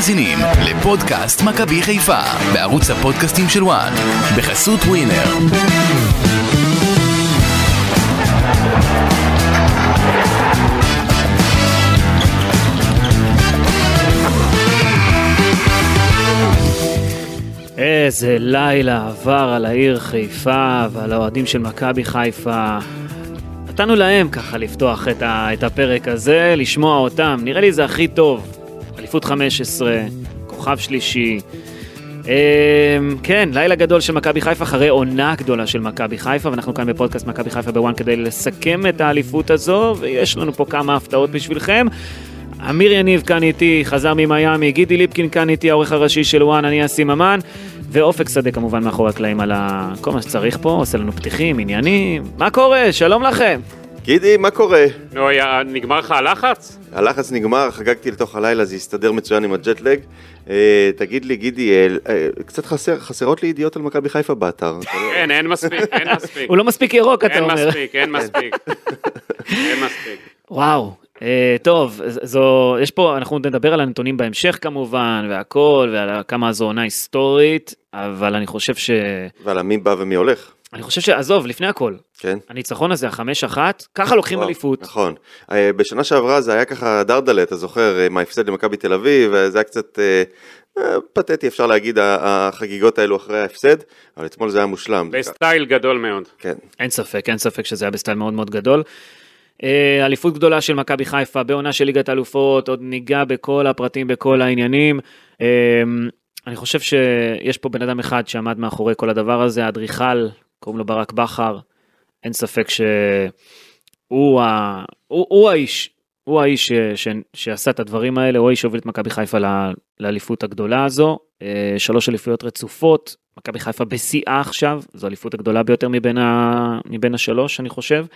מאזינים לפודקאסט מכבי חיפה בערוץ הפודקאסטים של וואן בחסות ווינר. איזה לילה עבר על העיר חיפה ועל האוהדים של מכבי חיפה. נתנו להם ככה לפתוח את הפרק הזה, לשמוע אותם, נראה לי זה הכי טוב. אליפות 15, כוכב שלישי. אמ, כן, לילה גדול של מכבי חיפה אחרי עונה גדולה של מכבי חיפה, ואנחנו כאן בפודקאסט מכבי חיפה בוואן כדי לסכם את האליפות הזו, ויש לנו פה כמה הפתעות בשבילכם. אמיר יניב כאן איתי, חזר ממיאמי, גידי ליפקין כאן איתי, העורך הראשי של וואן, אני אסי ממן, ואופק שדה כמובן מאחורי הקלעים על. כל מה שצריך פה, עושה לנו פתיחים, עניינים. מה קורה? שלום לכם. גידי, מה קורה? נו, נגמר לך הלחץ? הלחץ נגמר, חגגתי לתוך הלילה, זה הסתדר מצוין עם הג'טלג. אה, תגיד לי, גידי, אה, אה, קצת חסר, חסרות לי ידיעות על מכבי חיפה באתר. אין, אין מספיק, אין מספיק. הוא לא מספיק ירוק, אתה אין אומר. מספיק, אין מספיק. אין מספיק. וואו, טוב, זו, יש פה, אנחנו נדבר על הנתונים בהמשך כמובן, והכל, ועל כמה זו עונה היסטורית, אבל אני חושב ש... ועל המי בא ומי הולך, אני חושב שעזוב, לפני הכל, כן? הניצחון הזה, החמש אחת, ככה לוקחים וואו, אליפות. נכון. אה, בשנה שעברה זה היה ככה דרדלה, אתה זוכר, אה, מההפסד למכבי תל אביב, אה, זה היה קצת אה, פתטי, אפשר להגיד, החגיגות האלו אחרי ההפסד, אבל אתמול זה היה מושלם. בסטייל גדול מאוד. כן. אין ספק, אין ספק שזה היה בסטייל מאוד מאוד גדול. אליפות גדולה של מכבי חיפה בעונה של ליגת אלופות, עוד ניגע בכל הפרטים, בכל העניינים. אני חושב שיש פה בן אדם אחד שעמד מאחורי כל הדבר הזה, האדריכל, קוראים לו ברק בכר, אין ספק שהוא ה... הוא, הוא האיש, הוא האיש ש, ש, שעשה את הדברים האלה, הוא האיש שהוביל את מכבי חיפה ל- לאליפות הגדולה הזו, אה, שלוש אליפויות רצופות, מכבי חיפה בשיאה עכשיו, זו האליפות הגדולה ביותר מבין, ה... מבין השלוש, אני חושב,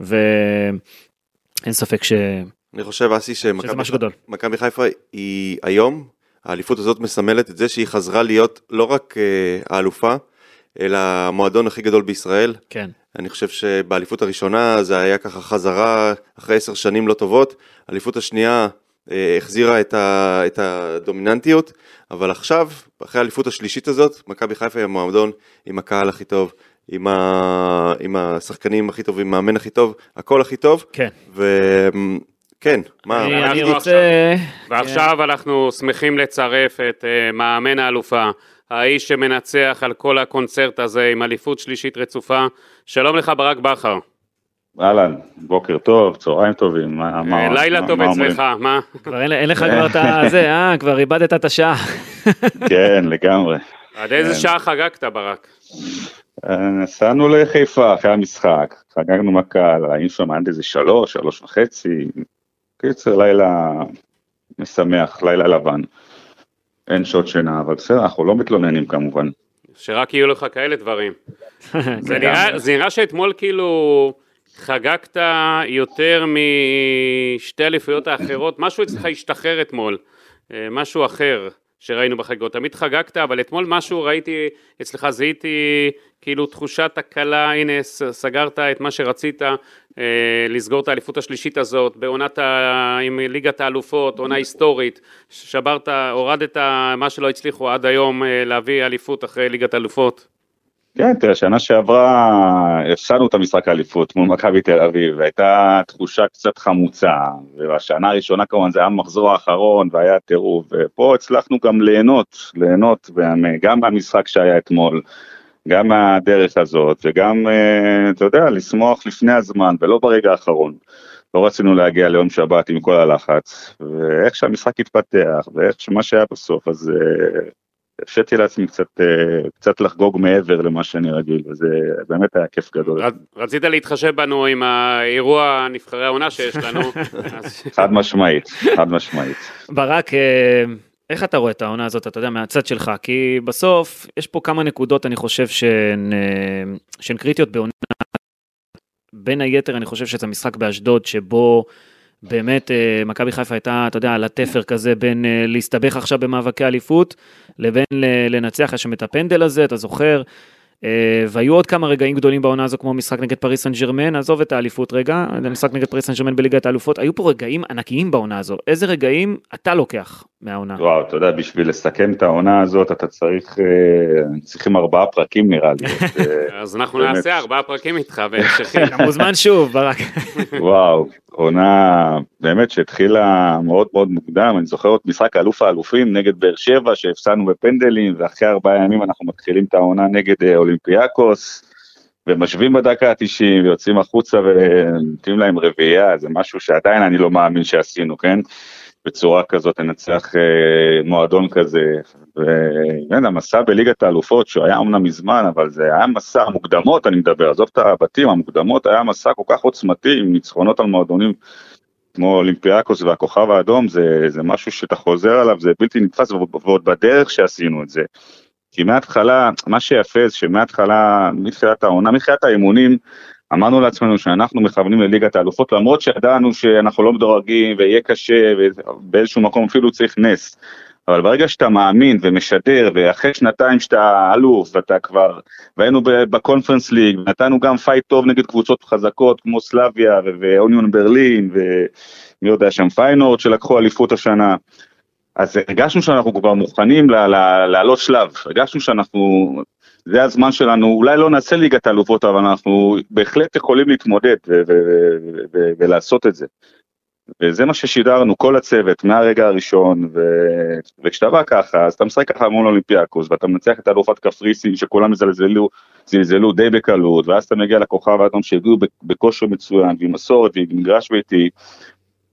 ואין ספק ש... אני חושב, אסי, שמכבי חיפה היא היום, האליפות הזאת מסמלת את זה שהיא חזרה להיות לא רק אה, האלופה, אלא המועדון הכי גדול בישראל. כן. אני חושב שבאליפות הראשונה זה היה ככה חזרה אחרי עשר שנים לא טובות, האליפות השנייה אה, החזירה את, ה, את הדומיננטיות, אבל עכשיו, אחרי האליפות השלישית הזאת, מכבי חיפה היא המועדון עם הקהל הכי טוב, עם, ה, עם השחקנים הכי טובים, מאמן הכי טוב, הכל הכי טוב, כן. מה, אני, מה אני אנחנו רוצה... ועכשיו אנחנו שמחים לצרף את אה, מאמן האלופה, האיש שמנצח על כל הקונצרט הזה עם אליפות שלישית רצופה. שלום לך ברק בכר. אהלן, בוקר טוב, צהריים טובים, מה, אה, מה, לילה מה- טוב מה? אצלך, מה? כבר אין, אין לך כבר את הזה, אה? כבר איבדת את השעה. כן, לגמרי. עד איזה כן. שעה חגגת ברק? אה, נסענו לחיפה אחרי המשחק, חגגנו הקהל, היינו שם עד איזה שלוש, שלוש וחצי, קיצר לילה משמח, לילה לבן. אין שעות שינה, אבל בסדר, אנחנו לא מתלוננים כמובן. שרק יהיו לך כאלה דברים. זה נראה, זה נראה שאתמול כאילו חגגת יותר משתי אליפויות האחרות, משהו אצלך השתחרר אתמול, אה, משהו אחר שראינו בחגיגות. תמיד חגגת, אבל אתמול משהו ראיתי אצלך, זיהיתי כאילו תחושת הקלה, הנה סגרת את מה שרצית, אה, לסגור את האליפות השלישית הזאת, בעונת ה... עם ליגת האלופות, עונה היסטורית, שברת, הורדת מה שלא הצליחו עד היום אה, להביא אליפות אחרי ליגת האלופות. כן, תראה, שנה שעברה הפסדנו את המשחק האליפות מול מכבי תל אביב, והייתה תחושה קצת חמוצה, והשנה הראשונה כמובן זה היה המחזור האחרון והיה טירוף, ופה הצלחנו גם ליהנות, ליהנות גם מהמשחק שהיה אתמול, גם מהדרך הזאת, וגם, אה, אתה יודע, לשמוח לפני הזמן ולא ברגע האחרון. לא רצינו להגיע ליום שבת עם כל הלחץ, ואיך שהמשחק התפתח, ואיך שמה שהיה בסוף, אז אה, הרשיתי לעצמי קצת, אה, קצת לחגוג מעבר למה שאני רגיל, וזה באמת היה כיף גדול. רצ- רצית להתחשב בנו עם האירוע נבחרי העונה שיש לנו, אז חד משמעית, חד משמעית. ברק, אה, איך אתה רואה את העונה הזאת, אתה יודע, מהצד שלך? כי בסוף, יש פה כמה נקודות, אני חושב, שהן, אה, שהן קריטיות בעונה. בין היתר, אני חושב שזה משחק באשדוד, שבו באמת אה, מכבי חיפה הייתה, אתה יודע, על התפר כזה בין אה, להסתבך עכשיו במאבקי אליפות, לבין ל- לנצח, יש שם את הפנדל הזה, אתה זוכר? אה, והיו עוד כמה רגעים גדולים בעונה הזו, כמו משחק נגד פריס סן ג'רמן, עזוב את האליפות רגע, משחק נגד פריס סן ג'רמן בליגת האלופות, היו פה רגעים ענקיים בעונה הזו. איזה רגעים אתה לוקח מהעונה? וואו, אתה יודע, בשביל לסכם את העונה הזאת, אתה צריך, צריכים ארבעה פרקים נראה לי. אז אנחנו נעשה ארבעה פרקים איתך בהמשכים. אתה מוזמן שוב, ברק. וואו, עונה באמת שהתחילה מאוד מאוד מוקדם, אני זוכר עוד משחק אלוף האלופים נגד באר שבע שהפסדנו בפנדלים, ואחרי ארבעה ימים אנחנו מתחילים את העונה נגד אה, אולימפיאקוס, ומשווים בדקה ה-90 ויוצאים החוצה ונותנים להם רביעייה, זה משהו שעדיין אני לא מאמין שעשינו, כן? בצורה כזאת לנצח אה, מועדון כזה, ובאמת המסע בליגת האלופות שהוא היה אמנם מזמן אבל זה היה מסע המוקדמות אני מדבר עזוב את הבתים המוקדמות היה מסע כל כך עוצמתי עם ניצחונות על מועדונים כמו אולימפיאקוס והכוכב האדום זה, זה משהו שאתה חוזר עליו זה בלתי נתפס ועוד בדרך שעשינו את זה. כי מההתחלה מה שיפה זה שמההתחלה מתחילת העונה מתחילת האימונים אמרנו לעצמנו שאנחנו מכוונים לליגת האלופות למרות שידענו שאנחנו לא מדורגים ויהיה קשה ובאיזשהו מקום אפילו צריך נס. אבל ברגע שאתה מאמין ומשדר ואחרי שנתיים שאתה אלוף ואתה כבר והיינו ב Conference League נתנו גם fight טוב נגד קבוצות חזקות כמו סלאביה ואוניון ברלין ומי יודע שם פיינורד שלקחו אליפות השנה. אז הרגשנו שאנחנו כבר מוכנים לעלות שלב, הרגשנו שאנחנו, זה הזמן שלנו, אולי לא נעשה ליגת האלופות, אבל אנחנו בהחלט יכולים להתמודד ולעשות את זה. וזה מה ששידרנו, כל הצוות, מהרגע הראשון, ו... וכשאתה בא ככה, אז אתה משחק ככה מול אולימפיאקוס, ואתה מנצח את אלופת קפריסין, שכולם זלזלו, זלזלו די בקלות, ואז אתה מגיע לכוכב האדום שהגיעו בכושר מצוין, ועם מסורת, ועם מגרש ביתי,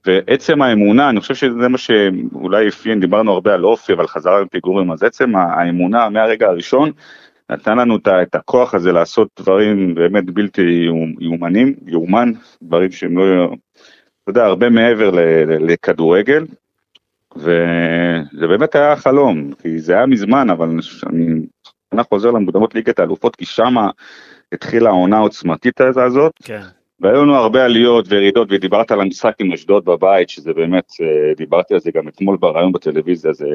ועצם האמונה, אני חושב שזה מה שאולי אפיין, דיברנו הרבה על אופי, אבל חזרה לפיגורים, אז עצם האמונה מהרגע הראשון, נתן לנו את הכוח הזה לעשות דברים באמת בלתי יאומנים, יאומן, דברים שהם לא, אתה יודע, הרבה מעבר לכדורגל, וזה באמת היה חלום, כי זה היה מזמן, אבל אני, אני חוזר למוקדמות ליגת האלופות, כי שמה התחילה העונה העוצמתית הזאת. כן. והיו לנו הרבה עליות וירידות, ודיברת על המשחק עם אשדוד בבית, שזה באמת, אה, דיברתי על זה גם אתמול בריאיון בטלוויזיה, זה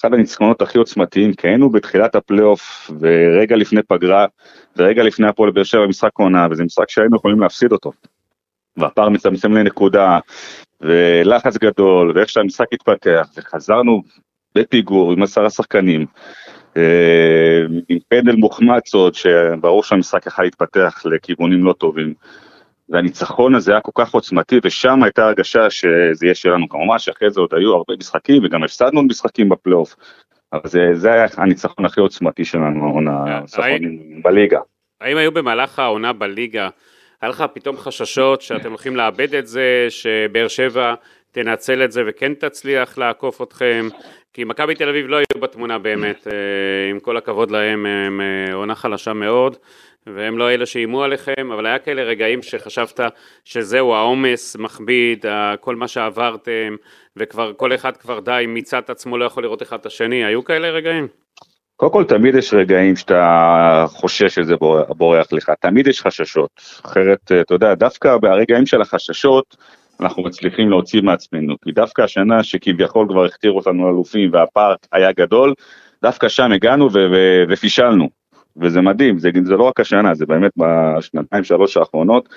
אחד הניצחונות הכי עוצמתיים, כי היינו בתחילת הפלייאוף, ורגע לפני פגרה, ורגע לפני הפועל באר שבע משחק עונה, וזה משחק שהיינו יכולים להפסיד אותו. והפער מצמצם לנקודה, ולחץ גדול, ואיך שהמשחק התפתח, וחזרנו בפיגור עם עשרה שחקנים, אה, עם פנדל מוחמץ עוד, שברור שהמשחק יכול להתפתח לכיוונים לא טובים. והניצחון הזה היה כל כך עוצמתי, ושם הייתה הרגשה שזה יהיה שלנו. כמובן שאחרי זה עוד היו הרבה משחקים, וגם הפסדנו משחקים בפלייאוף. אבל זה, זה היה הניצחון הכי עוצמתי שלנו, העונה בליגה. האם היו במהלך העונה בליגה, היה לך פתאום חששות שאתם הולכים לאבד את זה, שבאר שבע תנצל את זה וכן תצליח לעקוף אתכם? כי מכבי תל אביב לא היו בתמונה באמת, אה, עם כל הכבוד להם, הם אה, עונה חלשה מאוד. והם לא אלה שאיימו עליכם, אבל היה כאלה רגעים שחשבת שזהו העומס מכביד, כל מה שעברתם, וכבר כל אחד כבר די מיצה את עצמו, לא יכול לראות אחד את השני, היו כאלה רגעים? קודם כל תמיד יש רגעים שאתה חושש שזה בורח לך, תמיד יש חששות, אחרת אתה יודע, דווקא ברגעים של החששות אנחנו מצליחים להוציא מעצמנו, כי דווקא השנה שכביכול כבר הכתירו אותנו אלופים והפארק היה גדול, דווקא שם הגענו ופישלנו, וזה מדהים, זה, זה לא רק השנה, זה באמת בשנתיים שלוש האחרונות,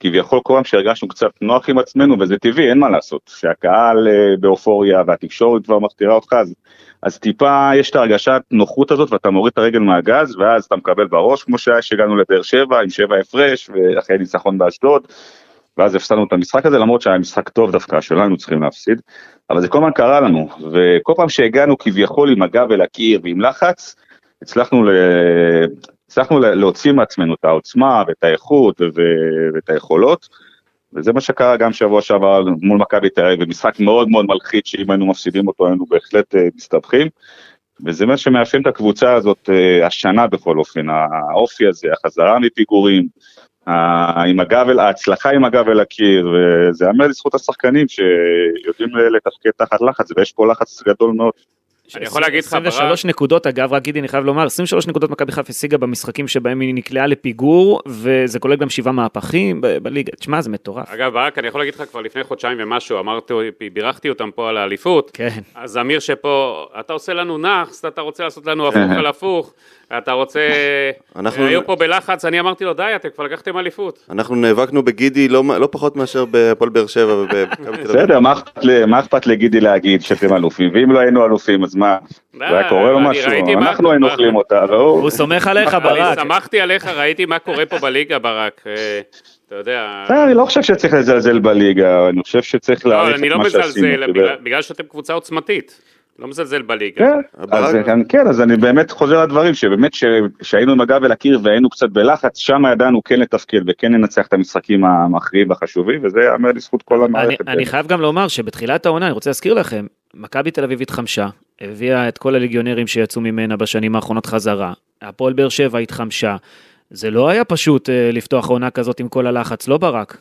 כביכול כל פעם שהרגשנו קצת נוח עם עצמנו, וזה טבעי, אין מה לעשות, שהקהל אה, באופוריה והתקשורת כבר מכתירה אותך, אז, אז טיפה יש את הרגשת נוחות הזאת ואתה מוריד את הרגל מהגז, ואז אתה מקבל בראש, כמו שהיה שהגענו לבאר שבע עם שבע הפרש, ואחרי ניצחון באשדוד, ואז הפסדנו את המשחק הזה, למרות שהיה משחק טוב דווקא, שלא היינו צריכים להפסיד, אבל זה כל הזמן קרה לנו, וכל פעם שהגענו כביכול עם הגב אל הקיר ועם לחץ, הצלחנו, ל... הצלחנו להוציא מעצמנו את העוצמה ואת האיכות ואת היכולות, וזה מה שקרה גם שבוע שעבר מול מכבי תל אביב, במשחק מאוד מאוד מלחיץ שאם היינו מפסידים אותו היינו בהחלט uh, מסתבכים, וזה מה שמאפיין את הקבוצה הזאת uh, השנה בכל אופן, האופי הזה, החזרה מפיגורים, עם הגב, ההצלחה עם הגב אל הקיר, וזה יאמר לזכות השחקנים שיודעים לתפקד תחת לחץ, ויש פה לחץ גדול מאוד. אני יכול להגיד לך, 23 ברק, נקודות, אגב, רק גידי, אני חייב לומר, 23 נקודות מכבי חיפה השיגה במשחקים שבהם היא נקלעה לפיגור, וזה כולל גם שבעה מהפכים בליגה. תשמע, זה מטורף. אגב, ברק, אני יכול להגיד לך כבר לפני חודשיים ומשהו, אמרתי, בירכתי אותם פה על האליפות. כן. אז אמיר שפה, אתה עושה לנו נאחס, אתה רוצה לעשות לנו הפוך על הפוך, אתה רוצה... אנחנו- היו פה בלחץ, אני אמרתי לו, די, אתם כבר לקחתם אליפות. אנחנו נאבקנו בגידי לא, לא פחות מאשר בהפועל באר שבע ובמכבי תל אביב. בסדר, מה אכפת לגידי להגיד שאתם אלופים? ואם לא היינו אלופים, אז מה? זה היה קורה לו אני משהו? אנחנו היינו אוכלים אותה, והוא... הוא סומך עליך, ברק. אני שמחתי עליך, ראיתי מה קורה פה בליגה, ברק. אה, אתה יודע... אני לא חושב שצריך לזלזל בליגה, אני חושב שצריך לא, להעריך אני את לא מה שעשינו. מזלזל, כי בגלל- בגלל שאתם קבוצה עוצמתית. לא מזלזל בליגה. כן, אז אני- כן, אז אני באמת חוזר לדברים, שבאמת ש- שהיינו עם הגב אל הקיר והיינו קצת בלחץ, שם ידענו כן לתפקד וכן לנצח את המשחקים המכריעים והחשובים, וזה יאמר לזכות כל המערכת. אני חייב גם לומר שבתחילת העונה, אני רוצה להזכיר לכם, מכבי תל אביב התחמשה, הביאה את כל הליגיונרים שיצאו ממנה בשנים האחרונות חזרה, הפועל באר שבע התחמשה. זה לא היה פשוט אה, לפתוח עונה כזאת עם כל הלחץ, לא ברק?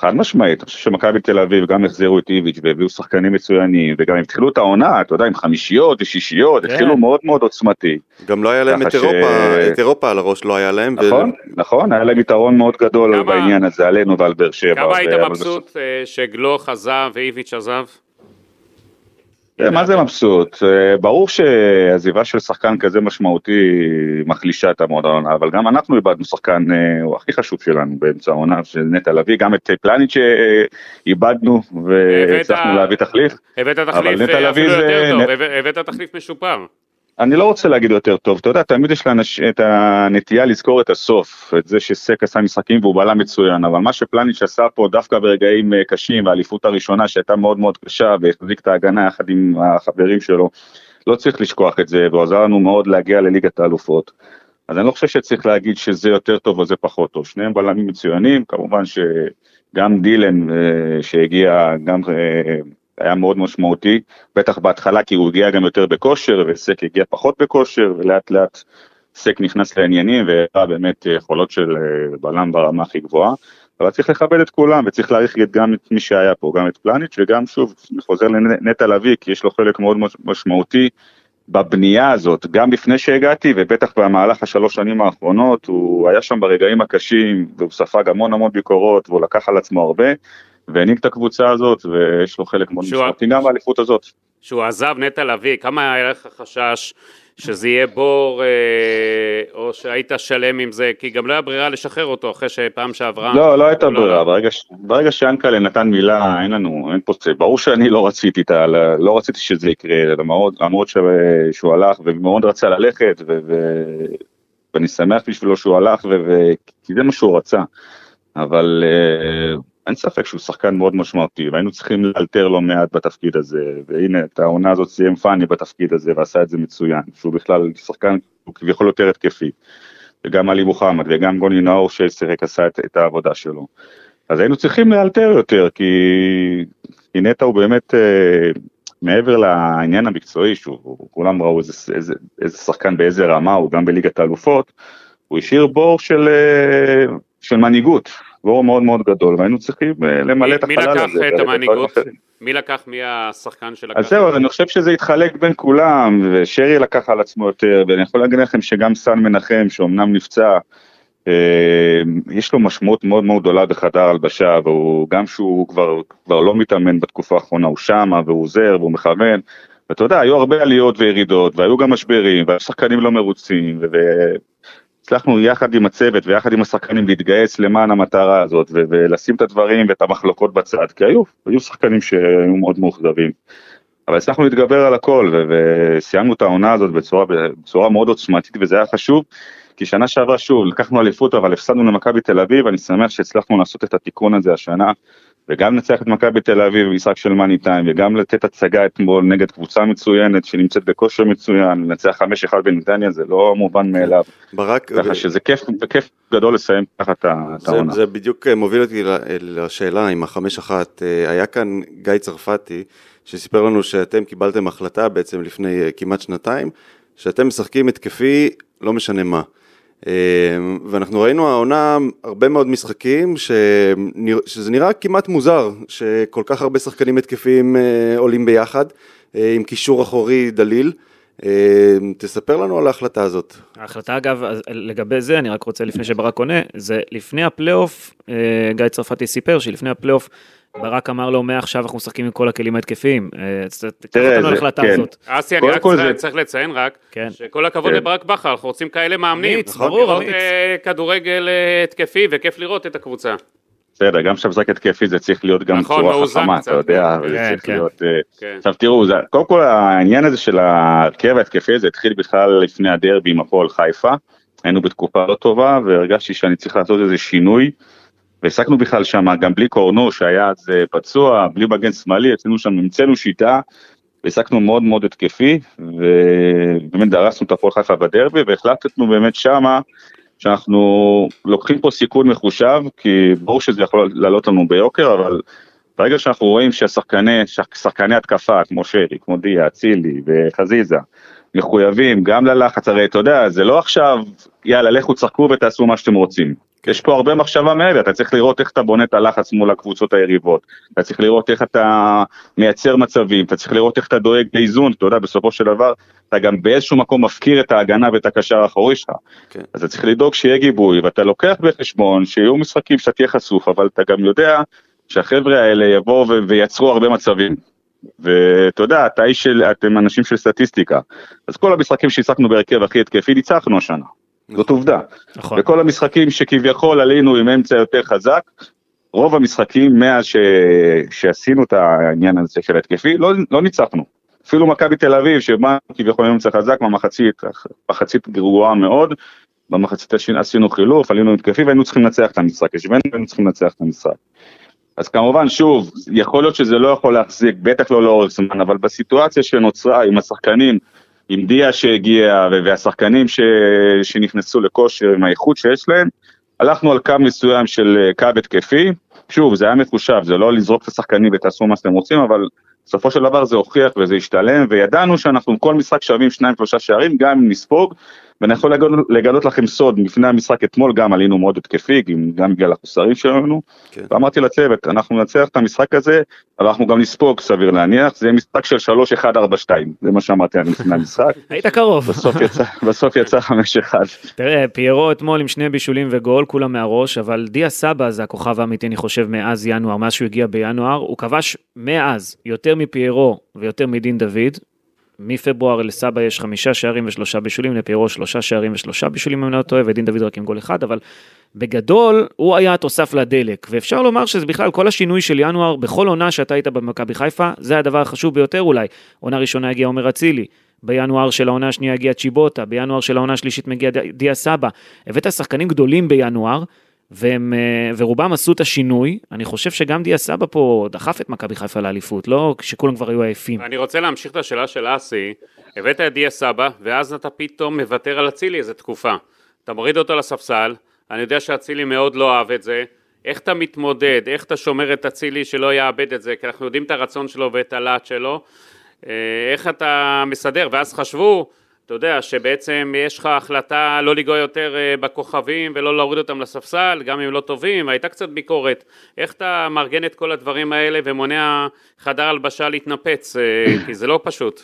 חד משמעית, אני חושב שמכבי תל אביב גם החזירו את איביץ' והביאו שחקנים מצוינים, וגם הם התחילו את העונה, אתה יודע, עם חמישיות ושישיות, כן. התחילו מאוד מאוד עוצמתי. גם לא היה להם את ש- אירופה, את אירופה על הראש לא היה להם. ו- נכון, נכון, היה להם יתרון מאוד גדול כמה- בעניין הזה עלינו ועל באר שבע. כמה היית ו- מבסוט אה, שגלוך עזב ואיביץ' עזב? אה, מה זה מבסוט? אה, ברור שעזיבה של שחקן כזה משמעותי מחלישה את המועדון, אבל גם אנחנו איבדנו שחקן, אה, הוא הכי חשוב שלנו באמצע העונה, של נטע לביא, גם את אה, פלניץ' שאיבדנו והצלחנו להביא תחליף. הבאת תחליף אפילו יותר טוב, הבאת תחליף משופר. אני לא רוצה להגיד יותר טוב, אתה יודע, תמיד יש לאנש, את הנטייה לזכור את הסוף, את זה שסק עשה משחקים והוא בלם מצוין, אבל מה שפלניץ' עשה פה דווקא ברגעים אה, קשים, והאליפות הראשונה שהייתה מאוד מאוד קשה, והחזיק את ההגנה יחד עם החברים שלו, לא צריך לשכוח את זה, והוא עזר לנו מאוד להגיע לליגת האלופות. אז אני לא חושב שצריך להגיד שזה יותר טוב או זה פחות טוב, שניהם בלמים מצוינים, כמובן שגם דילן אה, שהגיע, גם אה, היה מאוד משמעותי, בטח בהתחלה כי הוא הגיע גם יותר בכושר וסק הגיע פחות בכושר ולאט לאט סק נכנס לעניינים והראה באמת יכולות של אה, בלם ברמה הכי גבוהה. אבל צריך לכבד את כולם וצריך להעריך גם את מי שהיה פה, גם את פלניץ' וגם שוב, חוזר לנטע לביא כי יש לו חלק מאוד מש- משמעותי בבנייה הזאת, גם לפני שהגעתי ובטח במהלך השלוש שנים האחרונות, הוא היה שם ברגעים הקשים והוא ספג המון המון ביקורות והוא לקח על עצמו הרבה והנהיג את הקבוצה הזאת ויש לו חלק מאוד משמעותי גם באליפות הזאת. שהוא עזב נטע לביא, כמה היה לך חשש שזה יהיה בור, אה, או שהיית שלם עם זה, כי גם לא היה ברירה לשחרר אותו אחרי שפעם שעברה... לא, לא הייתה לא, ברירה, לא. ברגע ש- ברגע שיאנקל'ה נתן מילה, אין לנו, אין פה צי, ברור שאני לא רציתי את ה... לא רציתי שזה יקרה, למרות, למרות שהוא הלך ומאוד רצה ללכת, ו- ו- ואני שמח בשבילו שהוא הלך, ו- ו- כי זה מה שהוא רצה, אבל אה, אין ספק שהוא שחקן מאוד משמעותי, והיינו צריכים לאלתר לא מעט בתפקיד הזה, והנה, את העונה הזאת סיים פאני בתפקיד הזה, ועשה את זה מצוין, שהוא בכלל שחקן, הוא כביכול יותר התקפי. וגם עלי מוחמד וגם גוני נאור ששיחק עשה את, את העבודה שלו. אז היינו צריכים לאלתר יותר, כי, כי נטע הוא באמת, אה, מעבר לעניין המקצועי, שהוא, כולם ראו איזה, איזה, איזה שחקן באיזה רמה הוא, גם בליגת האלופות, הוא השאיר בור של, אה, של מנהיגות, בור מאוד מאוד גדול, והיינו צריכים אה, למלא את מי החלל הזה. לקח את בדברים המנהיגות? מי לקח? מי השחקן שלקח? אז זהו, אז אני חושב שזה יתחלק בין כולם, ושרי לקח על עצמו יותר, ואני יכול להגיד לכם שגם סן מנחם, שאומנם נפצע, אה, יש לו משמעות מאוד מאוד גדולה בחדר הלבשה, והוא, גם שהוא כבר, כבר לא מתאמן בתקופה האחרונה, הוא שמה והוא עוזר והוא מכוון, ואתה יודע, היו הרבה עליות וירידות, והיו גם משברים, והיו שחקנים לא מרוצים, והצלחנו יחד עם הצוות ויחד עם השחקנים להתגייס למען המטרה הזאת, ו- ולשים את הדברים ואת המחלוקות בצד, כי היו, היו שחקנים שהיו מאוד מאוכזבים. אבל הצלחנו להתגבר על הכל, ו- וסיימנו את העונה הזאת בצורה, בצורה מאוד עוצמתית, וזה היה חשוב, כי שנה שעברה שוב, לקחנו אליפות, אבל הפסדנו למכבי תל אביב, אני שמח שהצלחנו לעשות את התיקון הזה השנה, וגם לנצח את מכבי תל אביב במשחק של מאני טיים, וגם לתת הצגה אתמול נגד קבוצה מצוינת שנמצאת בכושר מצוין, לנצח 5-1 בנתניה, זה לא מובן מאליו. ברק, ככה שזה כיף, כיף גדול לסיים ככה את העונה. זה בדיוק אה, מוביל אותי לשאלה עם החמש אחת, אה, היה כאן גיא צרפתי שסיפר לנו שאתם קיבלתם החלטה בעצם לפני אה, כמעט שנתיים, שאתם משחקים התקפי לא משנה מה. אה, ואנחנו ראינו העונה הרבה מאוד משחקים שנרא- שזה נראה כמעט מוזר שכל כך הרבה שחקנים התקפיים אה, עולים ביחד אה, עם קישור אחורי דליל. אה, תספר לנו על ההחלטה הזאת. ההחלטה אגב, לגבי זה, אני רק רוצה לפני שברק עונה, זה לפני הפלייאוף, אה, גיא צרפתי סיפר שלפני הפלייאוף, ברק אמר לו, מעכשיו אנחנו משחקים עם כל הכלים ההתקפיים. אה, תראה, אותנו זה- להחלטה כן. הזאת. אסי, אני רק צריך- זה- צריך לציין רק, כן. שכל הכבוד כן. לברק בכר, אנחנו רוצים כאלה מאמנים. אמיץ, נכון? ברור. אה, כדורגל אה, התקפי, וכיף לראות את הקבוצה. בסדר, גם משחק התקפי זה צריך להיות גם נכון, מאוזן חכמה, אתה יודע, כן. כן, צריך כן. להיות... אה, כן. עכשיו תראו, זה- קודם כל העניין הזה של ההרכב ההתקפי הזה התחיל בכלל לפני הדרבי עם הפועל חיפה, היינו בתקופה לא טובה והרגשתי שאני צריך לעשות איזה שינוי, והעסקנו בכלל שם גם בלי קורנו שהיה אז אה, פצוע, בלי מגן שמאלי, עשינו שם, המצאנו שיטה, והעסקנו מאוד מאוד התקפי, ובאמת דרסנו את הפועל חיפה בדרבי, והחלטנו באמת שמה שאנחנו לוקחים פה סיכון מחושב, כי ברור שזה יכול לעלות לנו ביוקר, אבל ברגע שאנחנו רואים שהשחקני, שחקני התקפה, כמו שרי, כמו דיה, אצילי וחזיזה, מחויבים גם ללחץ, הרי אתה יודע, זה לא עכשיו, יאללה, לכו תשחקו ותעשו מה שאתם רוצים. יש פה הרבה מחשבה מעבר, אתה צריך לראות איך אתה בונה את הלחץ מול הקבוצות היריבות, אתה צריך לראות איך אתה מייצר מצבים, אתה צריך לראות איך אתה דואג לאיזון, אתה יודע, בסופו של דבר, אתה גם באיזשהו מקום מפקיר את ההגנה ואת הקשר האחורי שלך. כן. אז אתה צריך לדאוג שיהיה גיבוי, ואתה לוקח בחשבון שיהיו משחקים שאתה תהיה חשוף, אבל אתה גם יודע שהחבר'ה האלה יבואו וייצרו הרבה מצבים. ואתה יודע, אתה איש של, אתם אנשים של סטטיסטיקה. אז כל המשחקים שהצחקנו בהרכב הכי התקפי, ניצחנו השנה. זאת עובדה. נכון. וכל המשחקים שכביכול עלינו עם אמצע יותר חזק, רוב המשחקים מאז ש... שעשינו את העניין הזה של התקפי, לא, לא ניצחנו. אפילו מכבי תל אביב, שבא כביכול עם אמצע חזק במחצית, מחצית גרועה מאוד, במחצית השני עשינו חילוף, עלינו התקפי והיינו צריכים לנצח את המשחק, השווינו והיינו צריכים לנצח את המשחק. אז כמובן, שוב, יכול להיות שזה לא יכול להחזיק, בטח לא לאורך זמן, אבל בסיטואציה שנוצרה עם השחקנים, עם דיה שהגיע, והשחקנים. שנכנסו לכושר עם האיכות שיש להם, הלכנו על קו מסוים של אה, קו התקפי, שוב, זה היה מחושב, זה לא לזרוק את השחקנים ותעשו מה שאתם רוצים, אבל בסופו של דבר זה הוכיח וזה השתלם, וידענו שאנחנו כל משחק שווים שניים שלושה שערים, גם אם נספוג, ואני יכול לגלות, לגלות לכם סוד, לפני המשחק אתמול גם עלינו מאוד התקפי, גם- בגלל החוסרים שלנו, כן. ואמרתי לצוות, אנחנו ננצח את המשחק הזה, אבל אנחנו גם נספוג, סביר להניח, זה יהיה משחק של 3-1-4-2, זה מה שאמרתי אני לפני המשחק, היית קרוב. בסוף יצא, בסוף יצא 5-1. תראה, פיירו אתמול עם שני בישולים וגול, כולם מהראש, אבל דיה סבא זה הכוכב האמיתי, אני חושב, מאז ינואר, מאז שהוא הגיע בינואר, הוא כבש מאז יותר מפיירו ויותר מדין דוד. מפברואר לסבא יש חמישה שערים ושלושה בישולים, לפיירו שלושה שערים ושלושה בישולים, אם אני לא טועה, ודין דוד רק עם גול אחד, אבל בגדול, הוא היה התוסף לדלק, ואפשר לומר שזה בכלל כל השינוי של ינואר, בכל עונה שאתה היית במכבי חיפה, זה הדבר החשוב ביותר אולי. עונה ראשונה הגיע עומר אצילי, בינואר של העונה השנייה הגיע צ'יבוטה, בינואר של העונה השלישית מגיע דיה סבא. הבאת שחקנים גדולים בינואר, והם, אה, ורובם עשו את השינוי, אני חושב שגם דיה סבא פה דחף את מכבי חיפה לאליפות, לא כשכולם כבר היו עייפים. אני רוצה להמשיך את השאלה של אסי, הבאת את דיה סבא, ואז אתה פתאום מוותר על אצילי איזה תקופה. אתה מוריד אותו לספסל, אני יודע שאצילי מאוד לא אהב את זה, איך אתה מתמודד, איך אתה שומר את אצילי שלא יאבד את זה, כי אנחנו יודעים את הרצון שלו ואת הלהט שלו, אה, איך אתה מסדר, ואז חשבו, אתה יודע, שבעצם יש לך החלטה לא לנגוע יותר אה, בכוכבים ולא להוריד אותם לספסל, גם אם לא טובים, הייתה קצת ביקורת. איך אתה מארגן את כל הדברים האלה ומונע חדר הלבשה להתנפץ, אה, כי זה לא פשוט.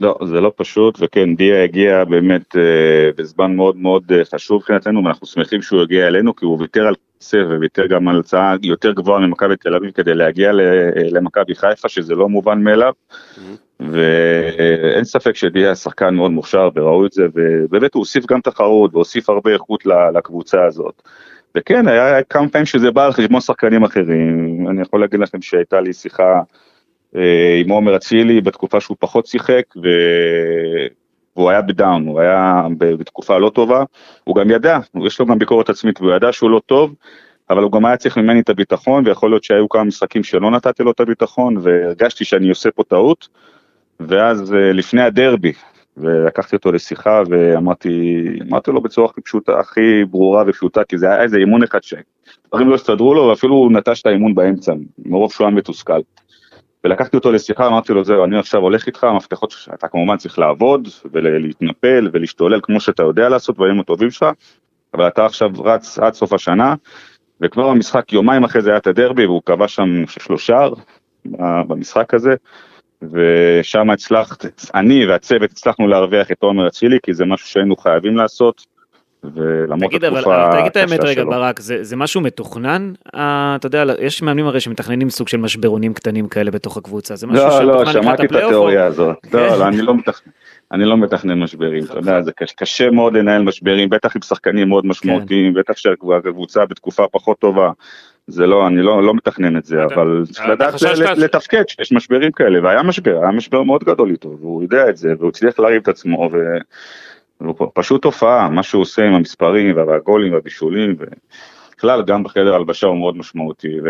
לא, זה לא פשוט, וכן, דיה הגיע באמת אה, בזמן מאוד מאוד אה, חשוב מבחינתנו, ואנחנו שמחים שהוא הגיע אלינו, כי הוא ויתר על כסף וויתר גם על הצעה יותר גבוהה ממכבי תל אביב כדי להגיע למכבי חיפה, שזה לא מובן מאליו, ואין ספק שדיה שחקן מאוד מוכשר וראו את זה, ובאמת הוא הוסיף גם תחרות והוסיף הרבה איכות לקבוצה הזאת. וכן, היה כמה פעמים שזה בא על חשבון שחקנים אחרים, אני יכול להגיד לכם שהייתה לי שיחה אה, עם עומר אצילי בתקופה שהוא פחות שיחק. והוא היה בדאון, הוא היה בתקופה לא טובה, הוא גם ידע, יש לו גם ביקורת עצמית, והוא ידע שהוא לא טוב, אבל הוא גם היה צריך ממני את הביטחון, ויכול להיות שהיו כמה משחקים שלא נתתי לו את הביטחון, והרגשתי שאני עושה פה טעות, ואז אה, לפני הדרבי, ולקחתי אותו לשיחה ואמרתי, אמרתי לו בצורה הכי פשוטה, הכי ברורה ופשוטה, כי זה היה איזה אימון אחד שדברים לא הסתדרו לו, ואפילו הוא נטש את האימון באמצע, מרוב שהוא היה מתוסכל. ולקחתי אותו לשיחה, אמרתי לו, זהו, אני עכשיו הולך איתך, המפתחות שאתה כמובן צריך לעבוד, ולהתנפל ולהשתולל כמו שאתה יודע לעשות דברים הטובים שלך, אבל אתה עכשיו רץ עד סוף השנה, וכבר במשחק, יומיים אחרי זה היה את הדרבי, והוא קבע שם שלושה במשחק הזה, ושם הצלחת, אני והצוות הצלחנו להרוויח את עומר אצילי, כי זה משהו שהיינו חייבים לעשות. ולמרות תגיד, התקופה אבל תגיד את האמת הקשה רגע, שלו. ברק, זה, זה משהו מתוכנן? אה, אתה יודע, יש מאמנים הרי שמתכננים סוג של משברונים קטנים כאלה בתוך הקבוצה, זה משהו לא, לא, שמתוכנן לקראת שמעתי את הפלייאוף, או- התיאוריה הזאת. כן. לא, לא, אני לא מתכנן. אני לא מתכנן משברים, אתה יודע, זה קשה- קשה מאוד לנהל משברים, בטח עם שחקנים מאוד משמעותיים, בטח שהקבוצה בתקופה פחות טובה. זה לא, אני לא, לא מתכנן את זה, אתה- אבל צריך לדעת חששת ל- ש- לתפקד שיש משברים כאלה, והיה משבר, היה משבר מאוד גדול איתו, והוא יודע את זה, והוא הצליח להרים את עצמו, ו... והוא פשוט תופעה, מה שהוא עושה עם המספרים והגולים והבישולים, ובכלל גם בחדר הלבשה הוא מאוד משמעותי, ו...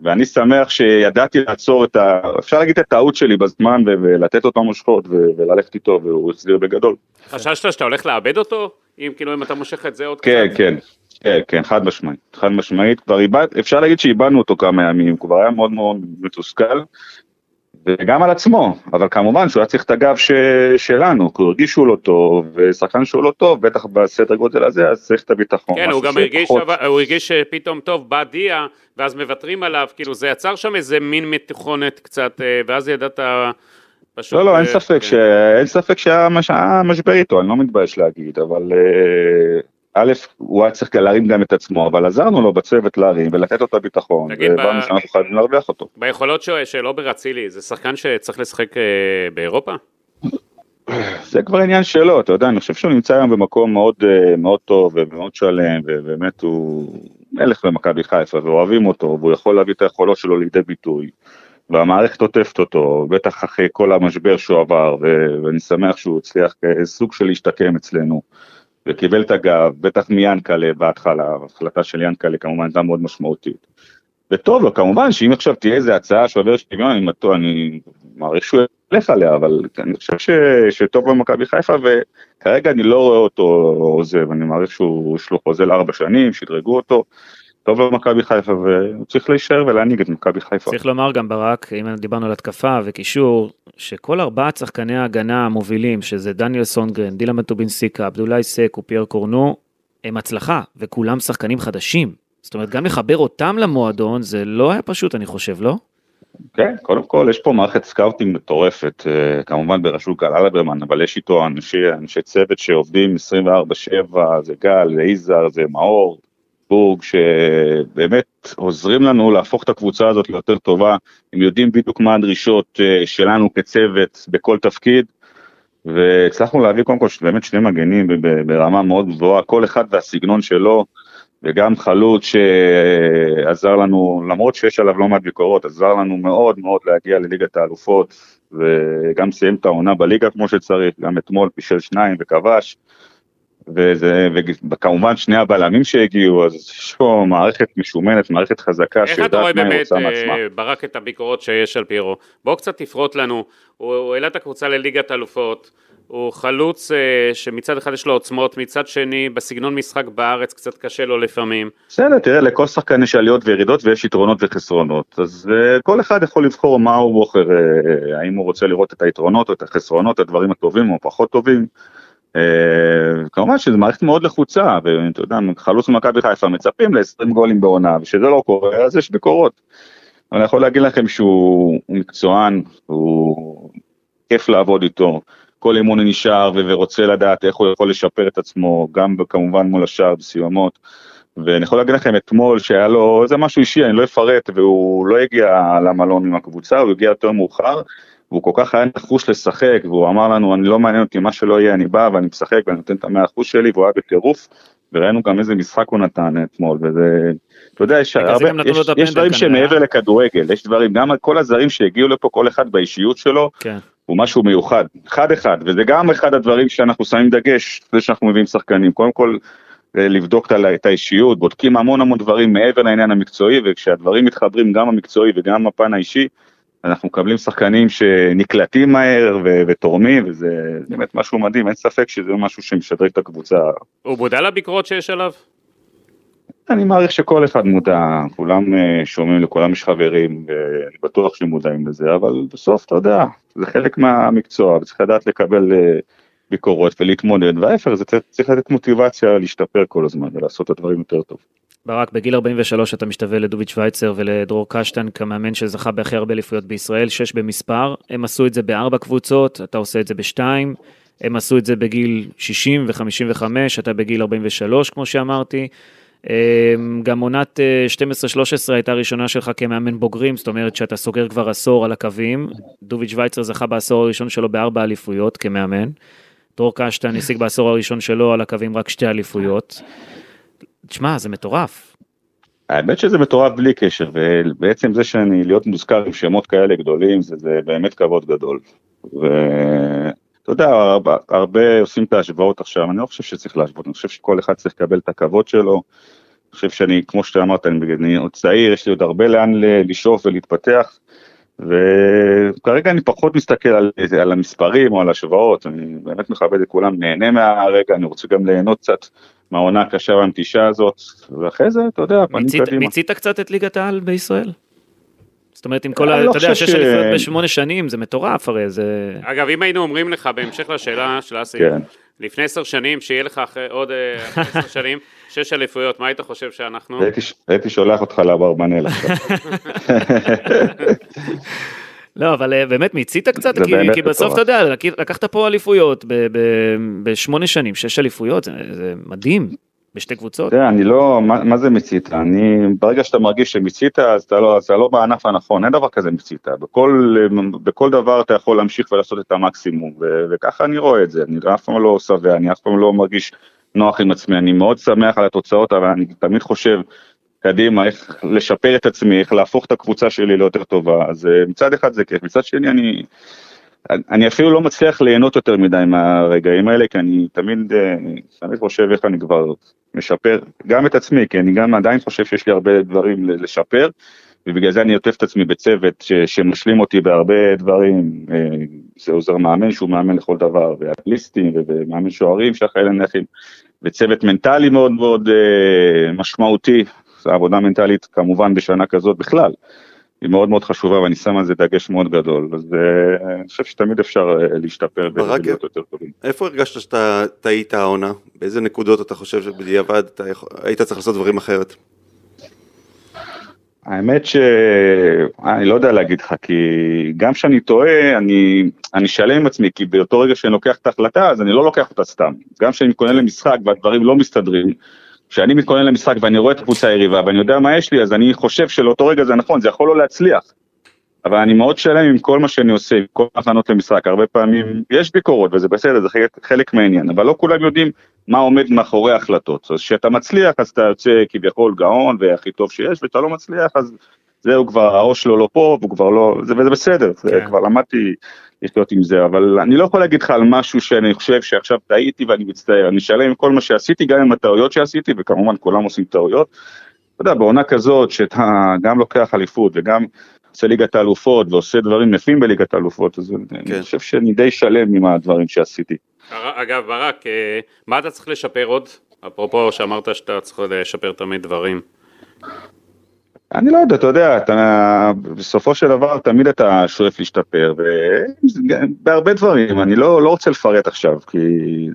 ואני שמח שידעתי לעצור את ה... אפשר להגיד את הטעות שלי בזמן, ו... ולתת אותו מושכות, ו... וללכת איתו, והוא החזיר בגדול. חששת שאתה הולך לאבד אותו? אם כאילו אם אתה מושך את זה עוד כן, קצת? כן, כן, כן, חד משמעית, חד משמעית, כבר איבד, אפשר להגיד שאיבדנו אותו כמה ימים, כבר היה מאוד מאוד מתוסכל, וגם על עצמו, אבל כמובן שהוא היה צריך את הגב ש... שלנו, כי הוא הרגיש שהוא לא טוב, ושחקן שהוא לא טוב, בטח בסדר גודל הזה, אז צריך את הביטחון. כן, הוא גם הרגיש, אבל- הוא הרגיש שפתאום טוב, בא דיה, ואז מוותרים עליו, כאילו זה יצר שם איזה מין מתיחונת קצת, אה, ואז ידעת פשוט... לא, לא, אין אה, ספק, כן. ש... אין ספק שהיה מש- משבר איתו, אני לא מתבייש להגיד, אבל אה, א', הוא היה צריך להרים גם את עצמו, אבל עזרנו לו בצוות להרים ולתת לו את הביטחון, והבנו ב- שאנחנו חייבים להרוויח אותו. ביכולות של- אובר אצילי, זה שחקן שצריך לשחק אה, באירופה? זה כבר עניין שלו, אתה יודע, אני חושב שהוא נמצא היום במקום מאוד, אה, מאוד טוב ומאוד שלם, ובאמת הוא מלך במכבי חיפה, ואוהבים אותו, והוא יכול להביא את היכולות שלו לידי ביטוי, והמערכת עוטפת אותו, בטח אחרי כל המשבר שהוא עבר, ואני שמח שהוא הצליח כסוג של להשתקם אצלנו, וקיבל את הגב, בטח מיאנקלה בהתחלה, ההחלטה של יאנקלה כמובן הייתה מאוד משמעותית. וטוב לו, כמובן שאם עכשיו תהיה איזה הצעה שעובר שוויון, אני, אני מעריך שהוא ילך עליה, אבל אני חושב ש, שטוב במכבי חיפה, וכרגע אני לא רואה אותו עוזב, אני מעריך שהוא, יש לו חוזה לארבע שנים, שדרגו אותו, טוב במכבי חיפה, והוא צריך להישאר ולהנהיג את מכבי חיפה. צריך לומר גם ברק, אם דיברנו על התקפה וקישור, שכל ארבעת שחקני ההגנה המובילים, שזה דניאל סונדגרן, דילן בטובינסיקה, עבדולאי סק ופייר קורנו, הם הצלחה, וכולם שחקנים חדשים. זאת אומרת, גם לחבר אותם למועדון, זה לא היה פשוט, אני חושב, לא? כן, קודם כל יש פה מערכת scouting מטורפת, אה, כמובן בראשות גל אלברמן, אבל יש איתו אנשי, אנשי צוות שעובדים 24/7, זה גל, זה יזהר, זה מאור, בורג, שבאמת עוזרים לנו להפוך את הקבוצה הזאת ליותר טובה, הם יודעים בדיוק מה הדרישות אה, שלנו כצוות בכל תפקיד, והצלחנו להביא קודם כל באמת שני מגנים ברמה מאוד גבוהה, כל אחד והסגנון שלו, וגם חלוץ שעזר לנו, למרות שיש עליו לא מעט ביקורות, עזר לנו מאוד מאוד להגיע לליגת האלופות, וגם סיים את העונה בליגה כמו שצריך, גם אתמול פישל שניים וכבש, וזה, וכמובן שני הבלמים שהגיעו, אז יש פה מערכת משומנת, מערכת חזקה, איך אתה רואה שיודעת מה היא באמת, רוצה מעצמה. אה, ברק, את הביקורות שיש על פירו? בוא קצת תפרוט לנו, הוא העלה את הקבוצה לליגת אלופות, הוא חלוץ אה, שמצד אחד יש לו עוצמות, מצד שני בסגנון משחק בארץ קצת קשה לו לפעמים. בסדר, תראה, לכל שחקן יש עליות וירידות ויש יתרונות וחסרונות, אז uh, כל אחד יכול לבחור מה הוא בוחר, האם הוא רוצה לראות את היתרונות או את החסרונות, הדברים הטובים או פחות טובים. Uh, כמובן שזו מערכת מאוד לחוצה, ואתה יודע, חלוץ ממכבי חיפה מצפים ל-20 גולים בעונה, וכשזה לא קורה, אז יש ביקורות. אבל אני יכול להגיד לכם שהוא הוא מקצוען, הוא כיף לעבוד איתו. כל אימון נשאר ורוצה לדעת איך הוא יכול לשפר את עצמו, גם כמובן מול השאר בסיומות. ואני יכול להגיד לכם אתמול שהיה לו איזה משהו אישי, אני לא אפרט, והוא לא הגיע למלון עם הקבוצה, הוא הגיע יותר מאוחר, והוא כל כך היה נחוש לשחק, והוא אמר לנו, אני לא מעניין אותי מה שלא יהיה, אני בא ואני משחק ואני נותן את המאה אחוז שלי, והוא היה בטירוף, וראינו גם איזה משחק הוא נתן אתמול, וזה, אתה יודע, יש הרבה, יש, יש דברים שהם כנראה. מעבר לכדורגל, יש דברים, גם כל הזרים שהגיעו לפה, כל אחד באישיות שלו, כן. הוא משהו מיוחד, אחד אחד, וזה גם אחד הדברים שאנחנו שמים דגש, זה שאנחנו מביאים שחקנים, קודם כל אה, לבדוק את האישיות, בודקים המון המון דברים מעבר לעניין המקצועי, וכשהדברים מתחברים גם המקצועי וגם הפן האישי, אנחנו מקבלים שחקנים שנקלטים מהר ו- ותורמים, וזה באמת משהו מדהים, אין ספק שזה משהו שמשדרג את הקבוצה. הוא מודע לביקורות שיש עליו? אני מעריך שכל אחד מודע, כולם אה, שומעים, לכולם יש חברים, ואני בטוח שהם מודעים לזה, אבל בסוף, אתה יודע, זה חלק מהמקצוע, וצריך לדעת לקבל אה, ביקורות ולהתמודד, וההפך, זה צריך, צריך לתת מוטיבציה להשתפר כל הזמן ולעשות את הדברים יותר טוב. ברק, בגיל 43 אתה משתווה לדוביץ' שווייצר ולדרור קשטן כמאמן שזכה בהכי הרבה אליפויות בישראל, שש במספר. הם עשו את זה בארבע קבוצות, אתה עושה את זה בשתיים. הם עשו את זה בגיל 60 ו-55, אתה בגיל 43, כמו שאמרתי. אמ, גם עונת 12-13 הייתה הראשונה שלך כמאמן בוגרים, זאת אומרת שאתה סוגר כבר עשור על הקווים. דוביץ' שווייצר זכה בעשור הראשון שלו בארבע אליפויות כמאמן. דרור קשטן השיג בעשור הראשון שלו על הקווים רק שתי אליפויות. תשמע, זה מטורף. האמת שזה מטורף בלי קשר, ובעצם זה שאני להיות מוזכר עם שמות כאלה גדולים, זה, זה באמת כבוד גדול. ואתה יודע, הרבה, הרבה עושים את ההשוואות עכשיו, אני לא חושב שצריך להשוות, אני חושב שכל אחד צריך לקבל את הכבוד שלו. אני חושב שאני, כמו שאתה אמרת, אני, אני עוד צעיר, יש לי עוד הרבה לאן לשאוף ולהתפתח. וכרגע אני פחות מסתכל על, על המספרים או על השוואות, אני באמת מכבד את כולם, נהנה מהרגע, אני רוצה גם ליהנות קצת מהעונה הקשה והמתישה הזאת, ואחרי זה, אתה יודע, פנים קדימה. מיצית קצת את ליגת העל בישראל? זאת אומרת, עם כל ה... לא אתה יודע, שש אליפויות בשמונה שנים, זה מטורף הרי, זה... אגב, אם היינו אומרים לך, בהמשך לשאלה של אסי, כן. לפני עשר שנים, שיהיה לך אחרי עוד אה, עשר שנים, שש אליפויות, מה היית חושב שאנחנו? הייתי שולח אותך לאברבנל עכשיו. לא, אבל אה, באמת מיצית קצת, כי, כי בסוף אתה יודע, לקחת פה אליפויות בשמונה שנים, שש אליפויות, זה, זה מדהים. בשתי קבוצות? תראה, אני לא, מה, מה זה מיצית? אני, ברגע שאתה מרגיש שמיצית, אז אתה לא, אתה לא בענף הנכון, אין דבר כזה מיצית. בכל, בכל דבר אתה יכול להמשיך ולעשות את המקסימום, ו, וככה אני רואה את זה, אני אף פעם לא שבע, אני אף פעם לא מרגיש נוח עם עצמי, אני מאוד שמח על התוצאות, אבל אני תמיד חושב קדימה, איך לשפר את עצמי, איך להפוך את הקבוצה שלי ליותר טובה, אז אה, מצד אחד זה כיף, מצד שני אני, אני אפילו לא מצליח ליהנות יותר מדי מהרגעים האלה, כי אני תמיד, אה, תמיד חושב איך אני כבר משפר גם את עצמי, כי אני גם עדיין חושב שיש לי הרבה דברים לשפר, ובגלל זה אני עוטף את עצמי בצוות ש, שמשלים אותי בהרבה דברים, אה, זה עוזר מאמן שהוא מאמן לכל דבר, ואטליסטים ומאמן שוערים שאחראי לנכים, וצוות מנטלי מאוד מאוד משמעותי, עבודה מנטלית כמובן בשנה כזאת בכלל, היא מאוד מאוד חשובה ואני שם על זה דגש מאוד גדול, אז uh, אני חושב שתמיד אפשר uh, להשתפר ולהיות יותר טובים. איפה הרגשת שאתה טעית העונה? באיזה נקודות אתה חושב שבדיעבד היית צריך לעשות דברים אחרת? האמת שאני לא יודע להגיד לך, כי גם כשאני טועה, אני, אני שלם עם עצמי, כי באותו רגע שאני לוקח את ההחלטה, אז אני לא לוקח אותה סתם. גם כשאני מתכונן למשחק והדברים לא מסתדרים, כשאני מתכונן למשחק ואני רואה את הקבוצה היריבה ואני יודע מה יש לי, אז אני חושב שלאותו רגע זה נכון, זה יכול לא להצליח. אבל אני מאוד שלם עם כל מה שאני עושה, עם כל ההכנות למשחק, הרבה פעמים יש ביקורות וזה בסדר, זה חלק, חלק מהעניין, אבל לא כולם יודעים מה עומד מאחורי ההחלטות. אז כשאתה מצליח אז אתה יוצא כביכול גאון והכי טוב שיש, וכשאתה לא מצליח אז זהו כבר הראש שלו לא פה, והוא כבר לא, זה, וזה בסדר, כן. זה כבר למדתי לחיות עם זה, אבל אני לא יכול להגיד לך על משהו שאני חושב שעכשיו טעיתי ואני מצטער, אני שלם עם כל מה שעשיתי, גם עם הטעויות שעשיתי, וכמובן כולם עושים טעויות. אתה יודע, בעונה כזאת שאתה גם לוקח אליפות וגם עושה ליגת האלופות ועושה דברים יפים בליגת האלופות, אז כן. אני חושב שאני די שלם עם הדברים שעשיתי. אגב, ברק, אה, מה אתה צריך לשפר עוד? אפרופו שאמרת שאתה צריך לשפר תמיד דברים. אני לא יודע, אתה יודע, אתה, בסופו של דבר תמיד אתה שואף להשתפר, ובהרבה דברים, אני לא, לא רוצה לפרט עכשיו, כי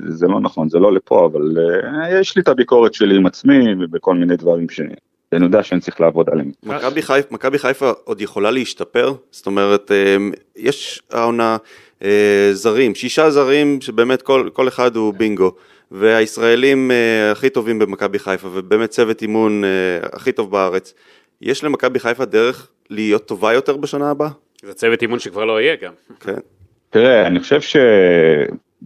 זה לא נכון, זה לא לפה, אבל uh, יש לי את הביקורת שלי עם עצמי, ובכל מיני דברים שאני יודע שאני צריך לעבוד עליהם. מכבי חיפה, מכבי חיפה עוד יכולה להשתפר? זאת אומרת, uh, יש העונה uh, זרים, שישה זרים שבאמת כל, כל אחד הוא בינגו. והישראלים הכי טובים במכבי חיפה, ובאמת צוות אימון הכי טוב בארץ. יש למכבי חיפה דרך להיות טובה יותר בשנה הבאה? זה צוות אימון שכבר לא יהיה גם. כן. תראה, אני חושב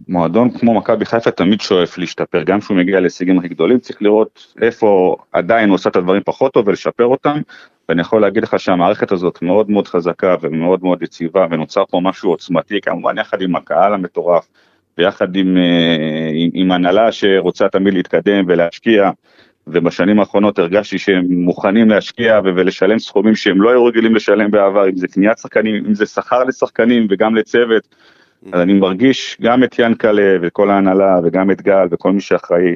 שמועדון כמו מכבי חיפה תמיד שואף להשתפר, גם כשהוא מגיע להישגים הכי גדולים, צריך לראות איפה עדיין הוא עושה את הדברים פחות טוב ולשפר אותם, ואני יכול להגיד לך שהמערכת הזאת מאוד מאוד חזקה ומאוד מאוד יציבה, ונוצר פה משהו עוצמתי, כמובן יחד עם הקהל המטורף, ויחד עם, אה, עם, עם הנהלה שרוצה תמיד להתקדם ולהשקיע. ובשנים האחרונות הרגשתי שהם מוכנים להשקיע ולשלם סכומים שהם לא היו רגילים לשלם בעבר, אם זה קניית שחקנים, אם זה שכר לשחקנים וגם לצוות. Mm-hmm. אז אני מרגיש גם את ינקלה וכל ההנהלה וגם את גל וכל מי שאחראי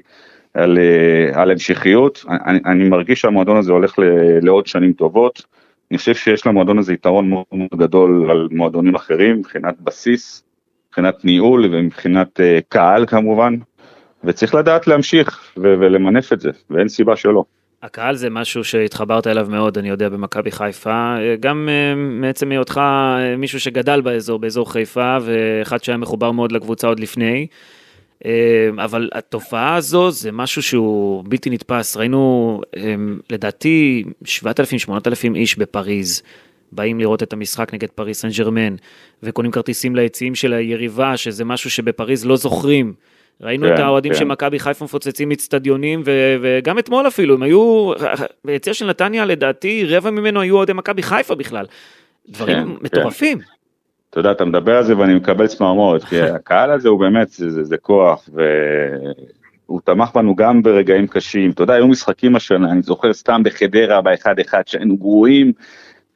על, אה, על המשכיות, אני, אני מרגיש שהמועדון הזה הולך ל, לעוד שנים טובות. אני חושב שיש למועדון הזה יתרון מאוד מאוד גדול על מועדונים אחרים, מבחינת בסיס, מבחינת ניהול ומבחינת uh, קהל כמובן, וצריך לדעת להמשיך ו- ולמנף את זה, ואין סיבה שלא. הקהל זה משהו שהתחברת אליו מאוד, אני יודע, במכבי חיפה, גם אה, מעצם היותך אה, מישהו שגדל באזור, באזור חיפה, ואחד שהיה מחובר מאוד לקבוצה עוד לפני. אה, אבל התופעה הזו זה משהו שהוא בלתי נתפס, ראינו לדעתי 7,000-8,000 איש בפריז. באים לראות את המשחק נגד פריס סן ג'רמן, וקונים כרטיסים ליציעים של היריבה, שזה משהו שבפריז לא זוכרים. ראינו כן, את האוהדים כן. של מכבי חיפה מפוצצים אצטדיונים, וגם אתמול אפילו, הם היו, ביציע של נתניה לדעתי רבע ממנו היו אוהדי מכבי חיפה בכלל. דברים כן, מטורפים. כן. אתה יודע, אתה מדבר על זה ואני מקבל צמרמורת, כי הקהל הזה הוא באמת, זה, זה, זה כוח, והוא תמך בנו גם ברגעים קשים. אתה יודע, היו משחקים השנה, אני זוכר סתם בחדרה, באחד אחד, שהיינו גרועים.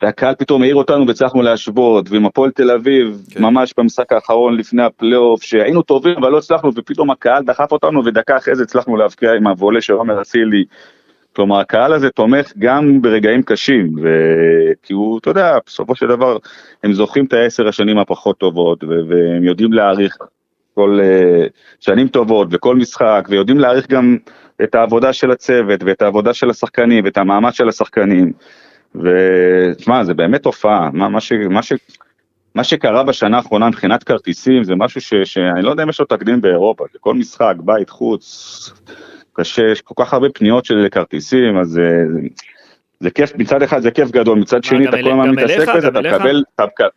והקהל פתאום העיר אותנו והצלחנו להשוות, ועם הפועל תל אביב, כן. ממש במשחק האחרון לפני הפלייאוף, שהיינו טובים אבל לא הצלחנו, ופתאום הקהל דחף אותנו, ודקה אחרי זה הצלחנו להבקיע עם הוולה של עומר אצילי. כלומר, הקהל הזה תומך גם ברגעים קשים, ו... כי הוא, אתה יודע, בסופו של דבר, הם זוכרים את העשר השנים הפחות טובות, ו... והם יודעים להעריך כל uh, שנים טובות וכל משחק, ויודעים להעריך גם את העבודה של הצוות, ואת העבודה של השחקנים, ואת המאמץ של השחקנים. ותשמע, זה באמת תופעה, מה, מה, ש, מה, ש, מה שקרה בשנה האחרונה מבחינת כרטיסים זה משהו ש, שאני לא יודע אם יש לו תקדים באירופה, כל משחק, בית, חוץ, קשה, יש כל כך הרבה פניות של כרטיסים, אז זה, זה כיף, מצד אחד זה כיף גדול, מצד שני אתה כל הזמן מתעסק בזה, אתה מקבל,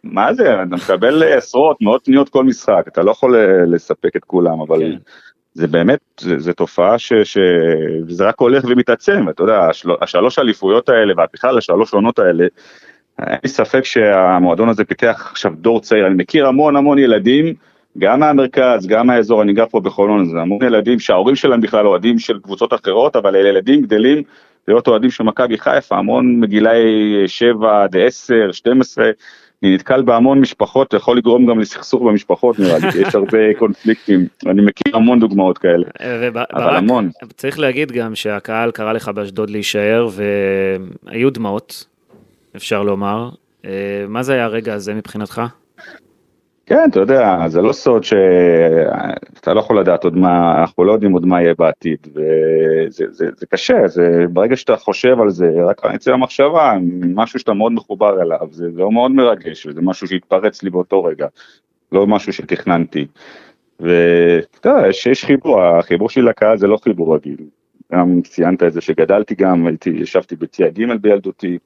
מה זה, אתה מקבל עשרות, מאות פניות כל משחק, אתה לא יכול לספק את כולם, אבל... זה באמת, זה תופעה ש, שזה רק הולך ומתעצם, אתה יודע, השל, השלוש אליפויות האלה, ובכלל השלוש עונות האלה, אין לי ספק שהמועדון הזה פיתח עכשיו דור צעיר, אני מכיר המון המון ילדים, גם מהמרכז, גם מהאזור, אני גר פה בחולון, זה המון ילדים שההורים שלהם בכלל אוהדים של קבוצות אחרות, אבל אלה ילדים גדלים להיות אוהדים של מכבי חיפה, המון מגילאי 7 עד 10, 12, אני נתקל בהמון משפחות, זה יכול לגרום גם לסכסוך במשפחות נראה לי, יש הרבה קונפליקטים, אני מכיר המון דוגמאות כאלה, אבל המון. צריך להגיד גם שהקהל קרא לך באשדוד להישאר והיו דמעות, אפשר לומר. אה, מה זה היה הרגע הזה מבחינתך? כן, אתה יודע, זה לא סוד שאתה לא יכול לדעת עוד מה, אנחנו לא יודעים עוד מה יהיה בעתיד, וזה זה, זה קשה, זה, ברגע שאתה חושב על זה, רק אצל המחשבה, משהו שאתה מאוד מחובר אליו, זה לא מאוד מרגש, וזה משהו שהתפרץ לי באותו רגע, לא משהו שתכננתי. ואתה יודע, יש, יש חיבור, החיבור שלי לקהל זה לא חיבור רגיל, גם ציינת את זה שגדלתי גם, הייתי, ישבתי בצייה ג' בילדותי,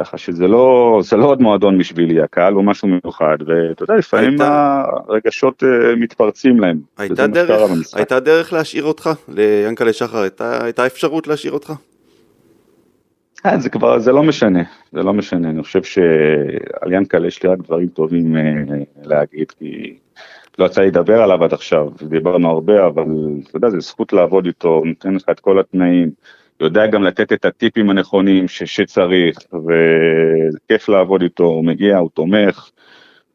ככה שזה לא, זה לא עוד מועדון בשבילי, הקהל הוא משהו מיוחד, ואתה יודע, לפעמים הייתה... הרגשות uh, מתפרצים להם. הייתה דרך, הייתה דרך להשאיר אותך, ליאנקלה שחר, הייתה, הייתה אפשרות להשאיר אותך? כן, זה כבר, זה לא משנה, זה לא משנה, אני חושב שעל ינקלה יש לי רק דברים טובים uh, להגיד, כי לא יצא לי לדבר עליו עד עכשיו, דיברנו הרבה, אבל אתה יודע, זו זכות לעבוד איתו, נותן לך את כל התנאים. יודע גם לתת את הטיפים הנכונים ש, שצריך, וזה כיף לעבוד איתו, הוא מגיע, הוא תומך,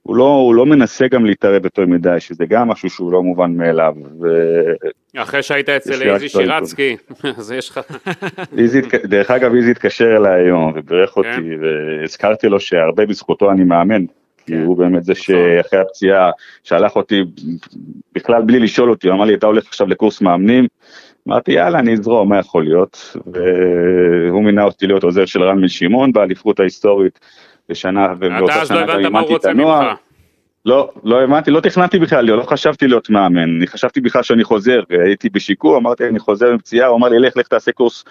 הוא לא, הוא לא מנסה גם להתערב יותר מדי, שזה גם משהו שהוא לא מובן מאליו. ו... אחרי שהיית אצל איזי שירצקי, אז יש לך... דרך אגב, איזי התקשר אליי היום ובירך כן. אותי, והזכרתי לו שהרבה בזכותו אני מאמן. כי כן. הוא באמת זה נכון. שאחרי הפציעה שלח אותי בכלל בלי לשאול אותי, הוא אמר לי אתה הולך עכשיו לקורס מאמנים, אמרתי יאללה אני אזרום מה יכול להיות? והוא מינה אותי להיות עוזר של רן בן שמעון באליפות ההיסטורית בשנה ובאותה שנה גם אימנתי את הנוער. לא, לא הבנתי, לא תכננתי בכלל, לא חשבתי להיות מאמן, אני חשבתי בכלל שאני חוזר, הייתי בשיקור, אמרתי אני חוזר עם פציעה, הוא אמר לי לך לך תעשה קורס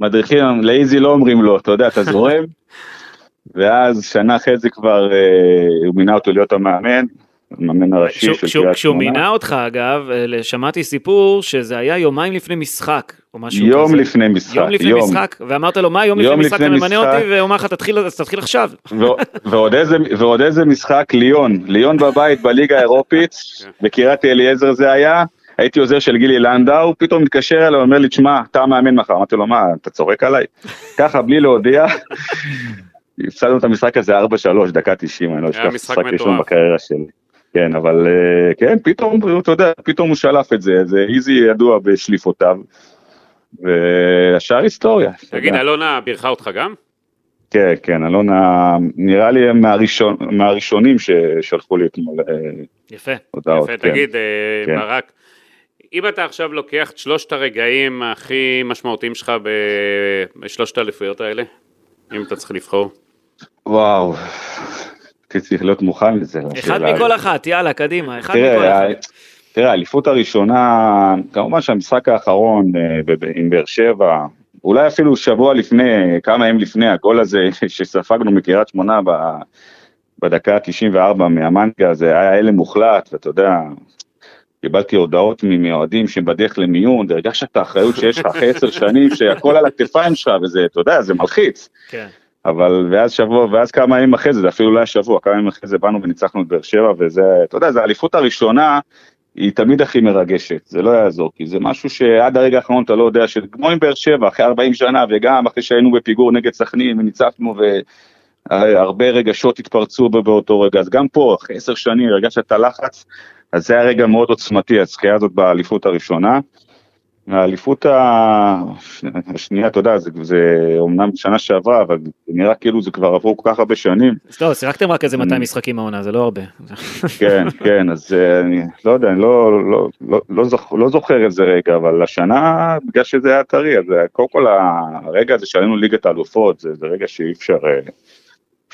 מדריכים, לאיזי לא אומרים לו, אתה יודע, אתה זורם, ואז שנה אחרי זה כבר אה, הוא מינה אותו להיות המאמן, המאמן הראשי של קריית שמונה. כשהוא מינה אותך אגב, אה, שמעתי סיפור שזה היה יומיים לפני משחק, או משהו יום כזה. לפני משחק. יום לפני יום. משחק, ואמרת לו מה יום, יום לפני משחק אתה ממנה אותי, והוא אמר לך תתחיל, תתחיל עכשיו. ועוד, איזה, ועוד איזה משחק ליון, ליון בבית בליגה האירופית, בקריית אליעזר זה היה. הייתי עוזר של גילי לנדאו, פתאום מתקשר אליי, אומר לי, תשמע, אתה מאמן מחר. אמרתי לו, מה, אתה צורק עליי? ככה, בלי להודיע. הפסדנו את המשחק הזה 4-3, דקה 90, אני לא אשכח, משחק ראשון בקריירה שלי. כן, אבל אה, כן, פתאום, אתה יודע, פתאום הוא שלף את זה, זה איזי ידוע בשליפותיו, והשאר היסטוריה. תגיד, אלונה בירכה אותך גם? כן, כן, אלונה, נראה לי הם מהראשון, מהראשונים ששלחו לי אתמול אה, יפה, הודעות. יפה, כן. תגיד, אה, כן. ברק, אם אתה עכשיו לוקח את שלושת הרגעים הכי משמעותיים שלך בשלושת האליפויות האלה, אם אתה צריך לבחור. וואו, צריך להיות מוכן לזה. אחד מכל אחת, יאללה, קדימה, אחד תראה, מכל אחת. תראה, האליפות הראשונה, כמובן שהמשחק האחרון אה, עם באר שבע, אולי אפילו שבוע לפני, כמה ימים לפני, הגול הזה שספגנו מקריית שמונה ב- בדקה ה-94 מהמנגה, זה היה הלם מוחלט, ואתה יודע, קיבלתי הודעות מאוהדים שבדרך למיון, והרגשת את האחריות שיש לך אחרי עשר שנים, שהכל על הכתפיים שלך, וזה, אתה יודע, זה מלחיץ. כן. אבל ואז שבוע, ואז כמה ימים אחרי זה, זה אפילו לא היה שבוע, כמה ימים אחרי זה באנו וניצחנו את באר שבע, וזה, אתה יודע, זו האליפות הראשונה, היא תמיד הכי מרגשת, זה לא יעזור, כי זה משהו שעד הרגע האחרון אתה לא יודע, שכמו עם באר שבע, אחרי 40 שנה, וגם אחרי שהיינו בפיגור נגד סכנין וניצחנו, והרבה רגשות התפרצו באותו רגע, אז גם פה, אחרי עשר שנים, הרגשת את הלחץ, אז זה היה רגע מאוד עוצמתי, הזכייה הזאת באליפות הראשונה. האליפות השנייה, אתה יודע, זה, זה אומנם שנה שעברה, אבל נראה כאילו זה כבר עברו כל כך הרבה שנים. לא, שיחקתם רק איזה 200 אני- משחקים העונה, זה לא הרבה. כן, כן, אז אה, אני לא יודע, אני לא, לא, לא, לא, זוכ, לא זוכר איזה רגע, אבל השנה, בגלל שזה היה טרי, אז אה, קודם כל הרגע הזה שעלינו ליגת האלופות, זה, זה רגע שאי אפשר,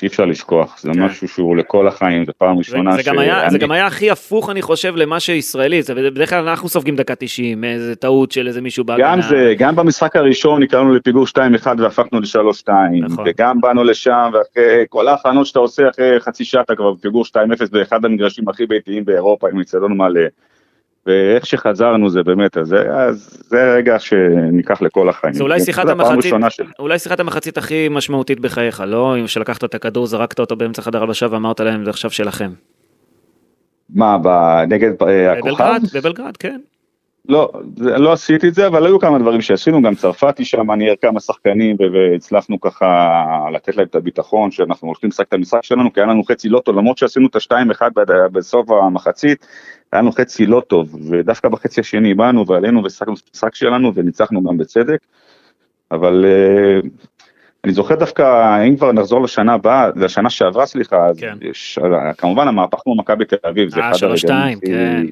אי אפשר לשכוח, זה כן. משהו שהוא לכל החיים, זה פעם ראשונה זה גם היה- זה גם היה הכי הפוך, אני חושב, למה שישראלי, זה בדרך כלל אנחנו סופגים דקה 90, איזה טעות של איזה מישהו בהגנה. גם זה, גם במשחק הראשון נקראנו לפיגור 2-1 והפכנו ל-3-2, נכון. וגם באנו לשם, ואחרי כל ההכנות שאתה עושה אחרי חצי שעה אתה כבר בפיגור 2-0 באחד המגרשים הכי ביתיים באירופה עם אצטדיון מלא. ואיך שחזרנו זה באמת, אז זה, אז זה רגע שניקח לכל החיים. זה אולי זה שיחת המחצית, של- אולי שיחת המחצית הכי משמעותית בחייך, לא? אם שלקחת את הכדור, זרקת אותו באמצע חדר הלבשה ואמרת להם, זה עכשיו שלכם. מה, נגד אה, הכוכב? בבלגרד, בבלגרד, כן. לא, לא עשיתי את זה, אבל היו כמה דברים שעשינו, גם צרפתי שם, ניער כמה שחקנים, והצלחנו ככה לתת להם את הביטחון שאנחנו הולכים לשחק את המשחק שלנו, כי היה לנו חצי לא טוב, למרות שעשינו את השתיים אחד בסוף המחצית, היה לנו חצי לא טוב, ודווקא בחצי השני באנו ועלינו ושחקנו את המשחק שלנו, וניצחנו גם בצדק, אבל אה, אני זוכר דווקא, אם כבר נחזור לשנה הבאה, לשנה שעברה, סליחה, כן. יש, כמובן המהפך כמו מכבי תל אביב, זה אה, אחד שלוש הרגעים שתיים, כן.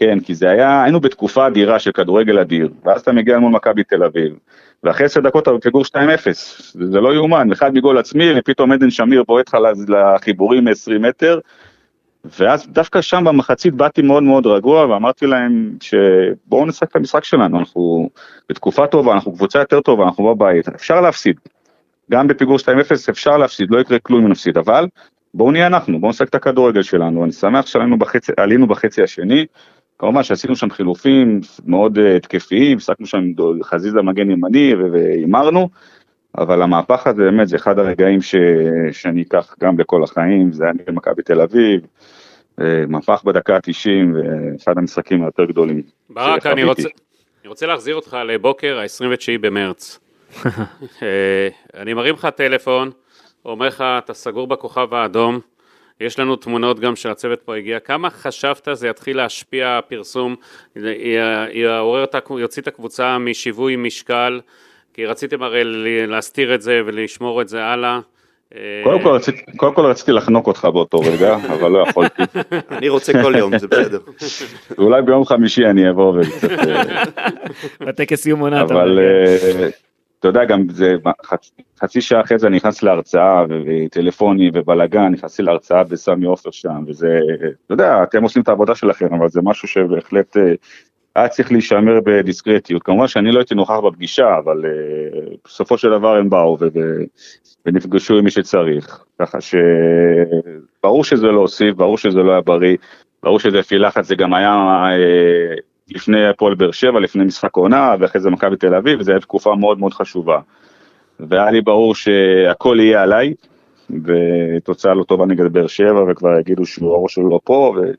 כן, כי זה היה, היינו בתקופה אדירה של כדורגל אדיר, ואז אתה מגיע מול מכבי תל אביב, ואחרי עשר דקות אתה בפיגור 2-0, זה לא יאומן, אחד מגול עצמי, ופתאום עדן שמיר בועט לך לחיבורים מ-20 מטר, ואז דווקא שם במחצית באתי מאוד מאוד רגוע, ואמרתי להם שבואו נשחק את המשחק שלנו, אנחנו בתקופה טובה, אנחנו קבוצה יותר טובה, אנחנו בבית, אפשר להפסיד. גם בפיגור 2-0 אפשר להפסיד, לא יקרה כלום אם נפסיד, אבל בואו נהיה אנחנו, בואו נשחק את הכדורגל שלנו, אני שמח שעלינו בחצי, בחצי השני, כמובן שעשינו שם חילופים מאוד אה, התקפיים, הפסקנו שם חזיזה מגן ימני והימרנו, אבל המהפך הזה באמת זה אחד הרגעים ש... שאני אקח גם לכל החיים, זה היה נגד מכבי תל אביב, אה, מהפך בדקה ה-90 ואחד המשחקים היותר גדולים. ברק, אני. רוצה, אני רוצה להחזיר אותך לבוקר ה-29 במרץ. אה, אני מרים לך טלפון, אומר לך, אתה סגור בכוכב האדום, יש לנו תמונות גם שהצוות פה הגיע, כמה חשבת זה יתחיל להשפיע הפרסום, יעורר יוציא את הקבוצה משיווי משקל, כי רציתם הרי להסתיר את זה ולשמור את זה הלאה. אה, קודם כל, רציתי, קודם כל רציתי לחנוק אותך באותו רגע, אבל לא יכולתי. אני רוצה כל יום, זה בסדר. ואולי ביום חמישי אני אבוא וקצת... אה, בטקס סיום עונה, אתה אבל אומר, כן. אה, אתה יודע, גם זה חצ- חצי שעה אחרי זה אני נכנס להרצאה ו- וטלפונים ובלאגן, נכנסתי להרצאה בסמי עופר שם, וזה, אתה יודע, אתם עושים את העבודה שלכם, אבל זה משהו שבהחלט אה, היה צריך להישמר בדיסקרטיות. כמובן שאני לא הייתי נוכח בפגישה, אבל אה, בסופו של דבר הם באו ו- ו- ונפגשו עם מי שצריך, ככה שברור שזה לא הוסיף, ברור שזה לא היה בריא, ברור שזה לפי לחץ, זה גם היה אה, לפני הפועל באר שבע, לפני משחק עונה, ואחרי זה מכבי תל אביב, וזו הייתה תקופה מאוד מאוד חשובה. והיה לי ברור שהכל יהיה עליי, ותוצאה לא טובה נגד באר שבע, וכבר יגידו שהוא הראש שלו לא פה, ו...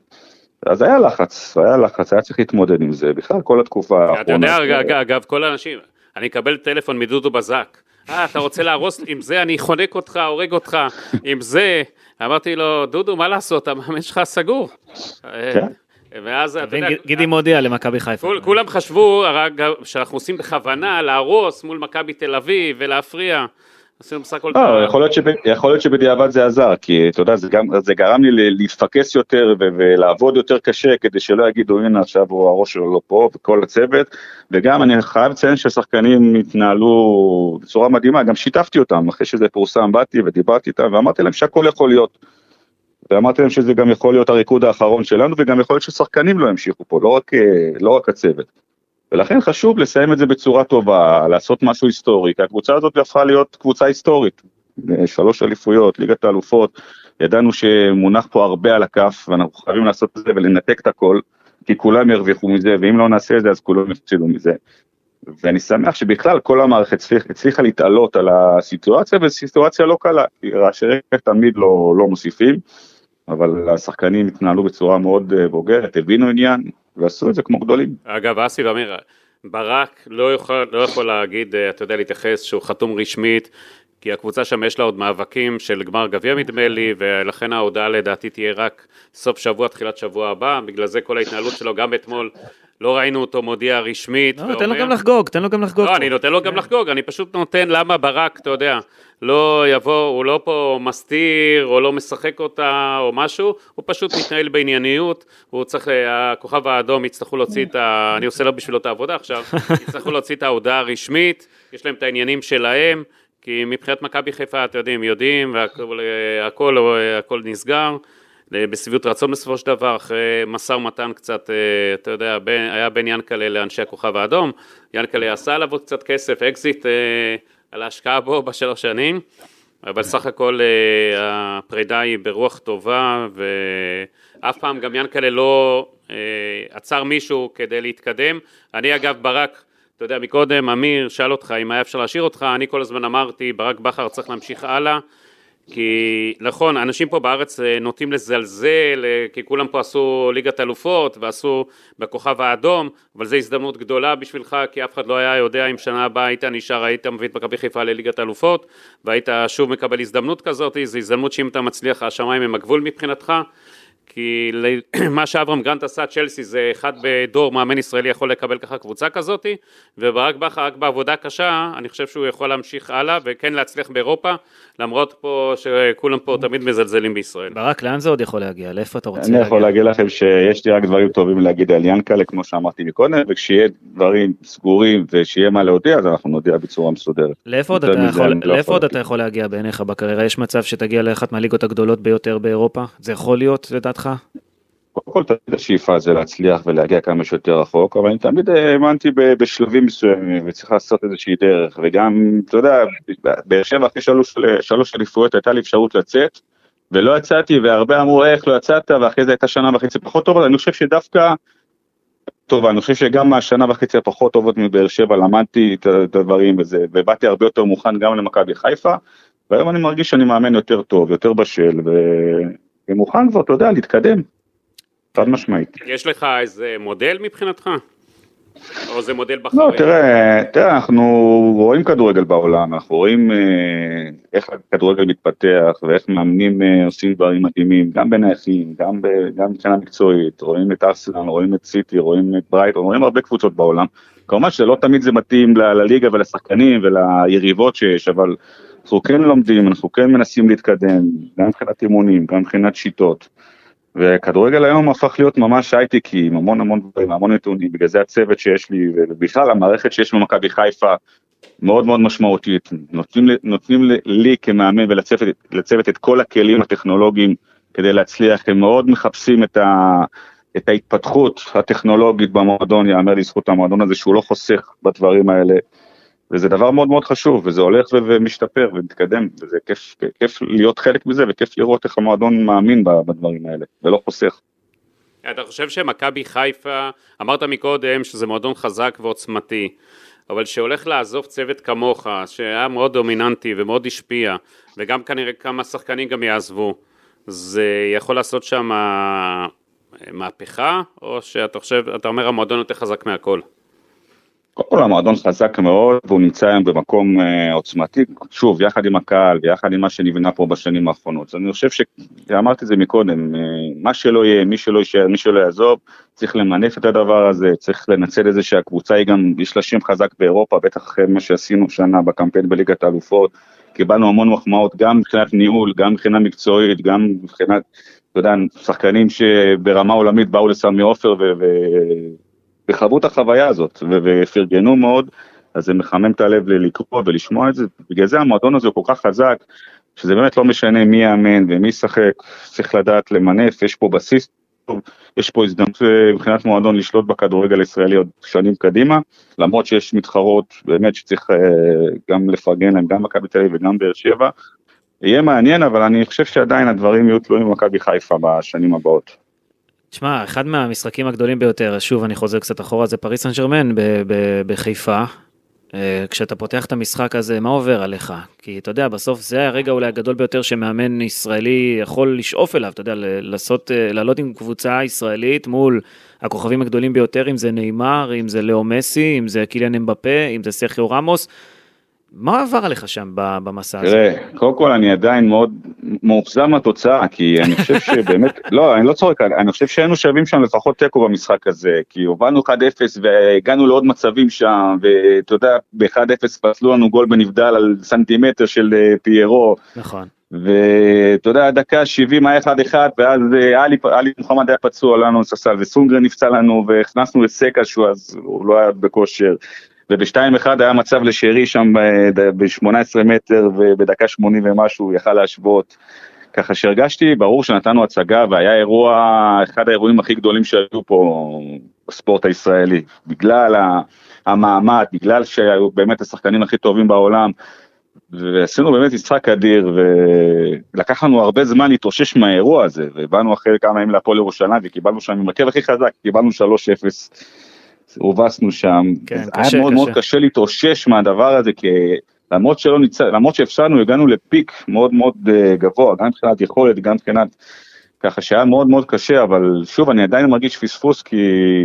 אז היה לחץ, היה לחץ, היה צריך להתמודד עם זה, בכלל כל התקופה האחרונה. אתה יודע, אג- אג- אגב, כל האנשים, אני אקבל טלפון מדודו בזק, אה, אתה רוצה להרוס, עם זה אני חונק אותך, הורג אותך, עם זה, אמרתי לו, דודו, מה לעשות, המאמן שלך סגור. ואז, אתה יודע, גידי מודיע למכבי חיפה. כול- כולם חשבו שאנחנו עושים בכוונה להרוס מול מכבי תל אביב ולהפריע. עשינו בסך הכל... לא, יכול להיות, שב, יכול להיות שבדיעבד זה עזר, כי אתה יודע, זה, גם, זה גרם לי להתפקס יותר ו- ולעבוד יותר קשה, כדי שלא יגידו, הנה עכשיו הוא הראש שלו לא פה, וכל הצוות, וגם אני חייב לציין שהשחקנים התנהלו בצורה מדהימה, גם שיתפתי אותם, אחרי שזה פורסם, באתי ודיברתי איתם, ואמרתי להם שהכל יכול להיות. ואמרתי להם שזה גם יכול להיות הריקוד האחרון שלנו, וגם יכול להיות ששחקנים לא ימשיכו פה, לא רק, לא רק הצוות. ולכן חשוב לסיים את זה בצורה טובה, לעשות משהו היסטורי, כי הקבוצה הזאת הפכה להיות קבוצה היסטורית. שלוש אליפויות, ליגת האלופות, ידענו שמונח פה הרבה על הכף, ואנחנו חייבים לעשות את זה ולנתק את הכל, כי כולם ירוויחו מזה, ואם לא נעשה את זה אז כולם יפסידו מזה. ואני שמח שבכלל כל המערכת הצליח, הצליחה להתעלות על הסיטואציה, וסיטואציה לא קלה, כי רעשי רקע תמיד לא, לא מוסיפים, אבל השחקנים התנהלו בצורה מאוד אה, בוגרת, הבינו עניין, ועשו את זה כמו גדולים. אגב, אסי ואמיר, ברק לא יכול, לא יכול להגיד, אה, אתה יודע, להתייחס שהוא חתום רשמית, כי הקבוצה שם יש לה עוד מאבקים של גמר גביע נדמה לי, ולכן ההודעה לדעתי תהיה רק סוף שבוע, תחילת שבוע הבא, בגלל זה כל ההתנהלות שלו, גם אתמול לא ראינו אותו מודיע רשמית. לא, תן לו גם לחגוג, תן לו גם לחגוג. לא, אני נותן לו גם לחגוג, אני פשוט נותן למה ברק, אתה יודע, לא יבוא, הוא לא פה מסתיר, או לא משחק אותה, או משהו, הוא פשוט מתנהל בענייניות, הוא צריך, הכוכב האדום יצטרכו להוציא את ה... אני עושה לו בשבילו את העבודה עכשיו, יצטרכו להוציא את ההודעה הרשמית, יש להם את העניינים שלהם, כי מבחינת מכבי חיפה, אתם יודעים, יודעים, והכל הכל, הכל נסגר. בשביעות רצון בסופו של דבר, אחרי משא ומתן קצת, אה, אתה יודע, בין, היה בין ינקלה לאנשי הכוכב האדום, ינקלה עשה עליו עוד קצת כסף, אקזיט אה, על ההשקעה בו בשלוש שנים, אבל סך הכל אה, הפרידה היא ברוח טובה, ואף פעם גם ינקלה לא עצר מישהו כדי להתקדם. אני אגב, ברק, אתה יודע, מקודם אמיר שאל אותך אם היה אפשר להשאיר אותך, אני כל הזמן אמרתי, ברק בכר צריך להמשיך הלאה. כי נכון, אנשים פה בארץ אה, נוטים לזלזל, אה, כי כולם פה עשו ליגת אלופות ועשו בכוכב האדום, אבל זו הזדמנות גדולה בשבילך, כי אף אחד לא היה יודע אם שנה הבאה היית נשאר, היית מביא את מכבי חיפה לליגת אלופות, והיית שוב מקבל הזדמנות כזאת, זו הזדמנות שאם אתה מצליח, השמיים הם הגבול מבחינתך. כי מה שאברהם גרנט עשה, צ'לסי זה אחד בדור מאמן ישראלי יכול לקבל ככה קבוצה כזאתי, וברק בכר רק בעבודה קשה, אני חושב שהוא יכול להמשיך הלאה וכן להצליח באירופה, למרות פה שכולם פה תמיד מזלזלים בישראל. ברק, לאן זה עוד יכול להגיע? לאיפה אתה רוצה להגיע? אני יכול להגיד לכם שיש לי רק דברים טובים להגיד על ינקלה, כמו שאמרתי מקודם, וכשיהיה דברים סגורים ושיהיה מה להודיע, אז אנחנו נודיע בצורה מסודרת. לאיפה עוד אתה יכול, לא לאיפה עוד אתה יכול להגיע בעיניך בקריירה? יש מצב שתגיע לאחת מהליגות הגדולות ביותר באירופה? זה יכול להיות לדעתך? קודם כל תמיד השאיפה זה להצליח ולהגיע כמה שיותר רחוק, אבל אני תמיד האמנתי בשלבים מסוימים וצריך לעשות איזושהי דרך, וגם, אתה יודע, באר שבע אחרי שלוש, שלוש אליפויות הייתה לי אפשרות לצאת, ולא יצאתי, והרבה אמרו איך לא יצאת, ואחרי זה הייתה שנה וחצי פחות טובה, אני חושב שדווקא, טוב, אני חושב שגם מהשנה וחצי הפחות טובות מבאר שבע למדתי את הדברים וזה, ובאתי הרבה יותר מוכן גם למכבי חיפה, והיום אני מרגיש שאני מאמן יותר טוב, יותר בשל. ומוכן כבר, אתה יודע, להתקדם. חד משמעית. יש לך איזה מודל מבחינתך? או זה מודל בחיים? לא, תראה, תראה, אנחנו רואים כדורגל בעולם, אנחנו רואים אה, איך הכדורגל מתפתח ואיך מאמנים אה, עושים דברים מתאימים, גם בנייחים, גם, מבחינה מקצועית, רואים את ארסנל, רואים את סיטי, רואים את ברייטון, רואים הרבה קבוצות בעולם. כמובן שלא תמיד זה מתאים לליגה ולשחקנים וליריבות שיש, אבל אנחנו כן לומדים, אנחנו כן מנסים להתקדם, גם מבחינת אימונים, גם מבחינת שיטות. וכדורגל היום הפך להיות ממש הייטקי, עם המון המון דברים, המון נתונים, בגלל זה הצוות שיש לי, ובכלל המערכת שיש במכבי חיפה מאוד מאוד משמעותית. נותנים, נותנים לי כמאמן ולצוות את כל הכלים הטכנולוגיים כדי להצליח, הם מאוד מחפשים את, ה, את ההתפתחות הטכנולוגית במועדון, יאמר לזכות המועדון הזה שהוא לא חוסך בדברים האלה. וזה דבר מאוד מאוד חשוב, וזה הולך ומשתפר ומתקדם, וזה כיף, כיף להיות חלק מזה, וכיף לראות איך המועדון מאמין בדברים האלה, ולא חוסך. אתה חושב שמכבי חיפה, אמרת מקודם שזה מועדון חזק ועוצמתי, אבל שהולך לעזוב צוות כמוך, שהיה מאוד דומיננטי ומאוד השפיע, וגם כנראה כמה שחקנים גם יעזבו, זה יכול לעשות שם מהפכה, או שאתה חושב, אתה אומר המועדון יותר חזק מהכל? קודם כל המועדון חזק מאוד והוא נמצא היום במקום אה, עוצמתי, שוב, יחד עם הקהל ויחד עם מה שנבנה פה בשנים האחרונות. אז אני חושב שאמרתי את זה מקודם, אה, מה שלא יהיה, מי שלא יישאר, מי שלא יעזוב, צריך למנף את הדבר הזה, צריך לנצל את זה שהקבוצה היא גם, יש לה שם חזק באירופה, בטח אחרי מה שעשינו שנה בקמפיין בליגת האלופות, קיבלנו המון מחמאות, גם מבחינת ניהול, גם מבחינה מקצועית, גם מבחינת, אתה יודע, שחקנים שברמה עולמית באו לסמי עופר וחוו את החוויה הזאת, ופרגנו מאוד, אז זה מחמם את הלב לקרוא ולשמוע את זה, בגלל זה המועדון הזה הוא כל כך חזק, שזה באמת לא משנה מי יאמן ומי ישחק, צריך לדעת למנף, יש פה בסיס טוב, יש פה הזדמנות אה, מבחינת מועדון לשלוט בכדורגל הישראלי עוד שנים קדימה, למרות שיש מתחרות באמת שצריך אה, גם לפרגן להם, גם מכבי תל אביב וגם באר שבע. יהיה מעניין, אבל אני חושב שעדיין הדברים יהיו תלויים במכבי חיפה בשנים הבאות. תשמע, אחד מהמשחקים הגדולים ביותר, שוב אני חוזר קצת אחורה, זה פריס סן ג'רמן בחיפה, אה, כשאתה פותח את המשחק הזה, מה עובר עליך? כי אתה יודע, בסוף זה הרגע אולי הגדול ביותר שמאמן ישראלי יכול לשאוף אליו, אתה יודע, לעשות, אה, לעלות עם קבוצה ישראלית מול הכוכבים הגדולים ביותר, אם זה נאמר, אם זה לאו מסי, אם זה קיליאן אמבפה, אם זה סרחיו רמוס. מה עבר עליך שם במסע הזה? תראה, קודם כל אני עדיין מאוד מאוכזב מהתוצאה, כי אני חושב שבאמת, לא, אני לא צוחק, אני חושב שהיינו שווים שם לפחות תיקו במשחק הזה, כי הובלנו 1-0 והגענו לעוד מצבים שם, ואתה יודע, ב-1-0 פסלו לנו גול בנבדל על סנטימטר של אה, פיירו. נכון. ואתה יודע, דקה 70 היה 1-1, ואז אה, עלי מוחמד היה פצוע לנו ססל, וסונגרן נפצע לנו, והכנסנו את סקה שהוא אז, הוא לא היה בכושר. וב-2-1 היה מצב לשרי שם ב-18 מטר ובדקה 80 ומשהו יכל להשוות. ככה שהרגשתי, ברור שנתנו הצגה והיה אירוע, אחד האירועים הכי גדולים שהיו פה בספורט הישראלי. בגלל המעמד, בגלל שהיו באמת השחקנים הכי טובים בעולם, ועשינו באמת משחק אדיר, ולקח לנו הרבה זמן להתאושש מהאירוע הזה, ובאנו אחרי כמה ימים להפועל ירושלים וקיבלנו שם עם הקו הכי חזק, קיבלנו 3-0. הובסנו שם, כן, היה קשה, מאוד קשה. מאוד קשה להתאושש מהדבר הזה, כי למרות שלא ניצ... למרות שהפסדנו, הגענו לפיק מאוד מאוד אה, גבוה, גם מבחינת יכולת, גם מבחינת ככה שהיה מאוד מאוד קשה, אבל שוב, אני עדיין מרגיש פספוס, כי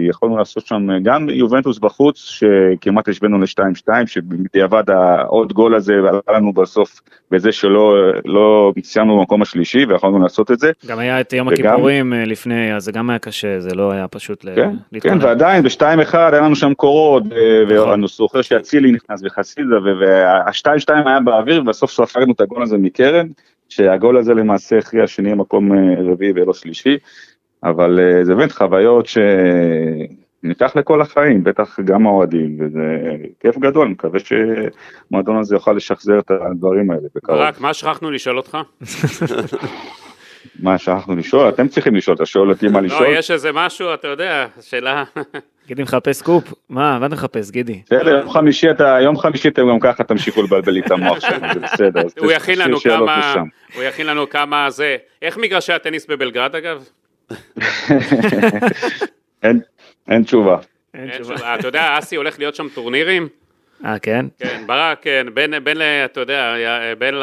יכולנו לעשות שם גם יובנטוס בחוץ, שכמעט השווינו ל-2-2, שבדיעבד העוד גול הזה עלה לנו בסוף בזה שלא לא סיימנו במקום השלישי, ויכולנו לעשות את זה. גם היה את יום וגם- הכיפורים אה, לפני, אז זה גם היה קשה, זה לא היה פשוט כן, כן, להתכונן. ועדיין ב-2-1 היה לנו שם קורות, נכון. ואני זוכר שאצילי נכנס וחסידה, וה-2-2 היה באוויר, ובסוף ספגנו את הגול הזה מקרן, שהגול הזה למעשה הכריע שנהיה מקום אה, רביעי ולא שלישי, אבל אה, זה באמת חוויות שניקח לכל החיים, בטח גם האוהדים, וזה כיף גדול, אני מקווה שהמועדון הזה יוכל לשחזר את הדברים האלה בקרוב. ברק, מה שכחנו לשאול אותך? מה שכחנו לשאול? אתם צריכים לשאול, אתה שואל אותי מה לא, לשאול? יש איזה משהו, אתה יודע, שאלה... גידי מחפש קופ? מה, מה אתה מחפש, גידי? בסדר, יום חמישי אתה, יום חמישי אתם גם ככה תמשיכו לבלבל לי את המוח שם, זה בסדר. הוא יכין לנו כמה... הוא יכין לנו כמה זה... איך מגרשי הטניס בבלגרד אגב? אין, אין תשובה. אתה יודע, אסי הולך להיות שם טורנירים? אה, כן? כן, ברק, כן, בין, ל- אתה יודע, בין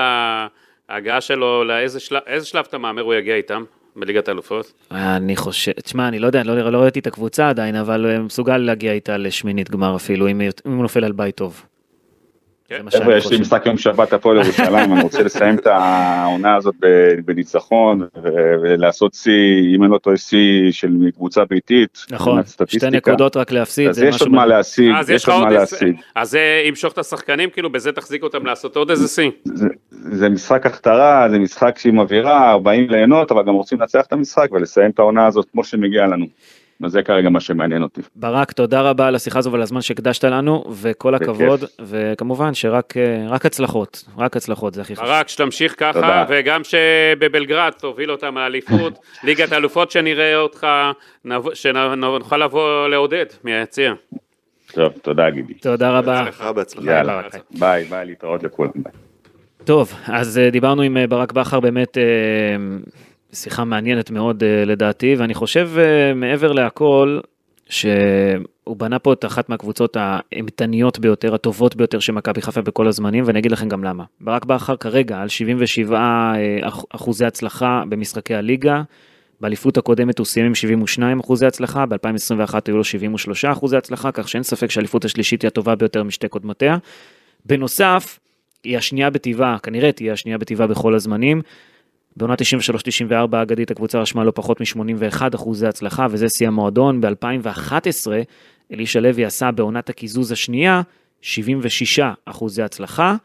להגעה שלו, לאיזה שלב, איזה שלב אתה מהמר הוא יגיע איתם בליגת האלופות? אני חושב, תשמע, אני לא יודע, לא, לא ראיתי את הקבוצה עדיין, אבל הוא מסוגל להגיע איתה לשמינית גמר אפילו, אם, אם הוא נופל על בית טוב. כן. זה מה שאני חבר'ה, יש לי. משחק יום שבת הפועל ירושלים, אני רוצה לסיים את העונה הזאת ב- בניצחון, ולעשות שיא, אם אני לא טועה, שיא של קבוצה ביתית. נכון, שתי. נקודות רק להפסיד, אז זה יש משהו... עוד מה להשיג, אז יש עוד מה. להשיג. אז זה ימשוך את השחקנים, כאילו, בזה תחזיק אותם לעשות עוד איזה שיא. זה- זה משחק הכתרה, זה משחק עם אווירה, באים ליהנות, אבל גם רוצים לנצח את המשחק ולסיים את העונה הזאת כמו שמגיע לנו. וזה כרגע מה שמעניין אותי. ברק, תודה רבה על השיחה הזו ועל הזמן שהקדשת לנו, וכל בכיף. הכבוד, וכמובן שרק אה, רק הצלחות, רק הצלחות, זה הכי חשוב. ברק, שתמשיך ככה, תודה. וגם שבבלגרד תוביל אותם לאליפות, ליגת האלופות שנראה אותך, שנוכל לבוא לעודד מהיציע. טוב, תודה גידי. תודה רבה. בהצלחה, בהצלחה. יאללה. ביי, ביי, להתראות לכולם. ביי. טוב, אז אה, דיברנו עם אה, ברק בכר באמת, שיחה מעניינת מאוד אה, לדעתי, ואני חושב אה, מעבר להכל, שהוא בנה פה את אחת מהקבוצות האימתניות ביותר, הטובות ביותר של מכבי חיפה בכל הזמנים, ואני אגיד לכם גם למה. ברק בכר כרגע על 77 אה, אח- אחוזי הצלחה במשחקי הליגה, באליפות הקודמת הוא סיים עם 72 אחוזי הצלחה, ב-2021 היו לו 73 אחוזי הצלחה, כך שאין ספק שהאליפות השלישית היא הטובה ביותר משתי קודמותיה. בנוסף, היא השנייה בטבעה, כנראה תהיה השנייה בטבעה בכל הזמנים. בעונה 93-94 האגדית הקבוצה רשמה לא פחות מ-81 אחוזי הצלחה, וזה שיא המועדון. ב-2011 אלישע לוי עשה בעונת הקיזוז השנייה 76 אחוזי הצלחה,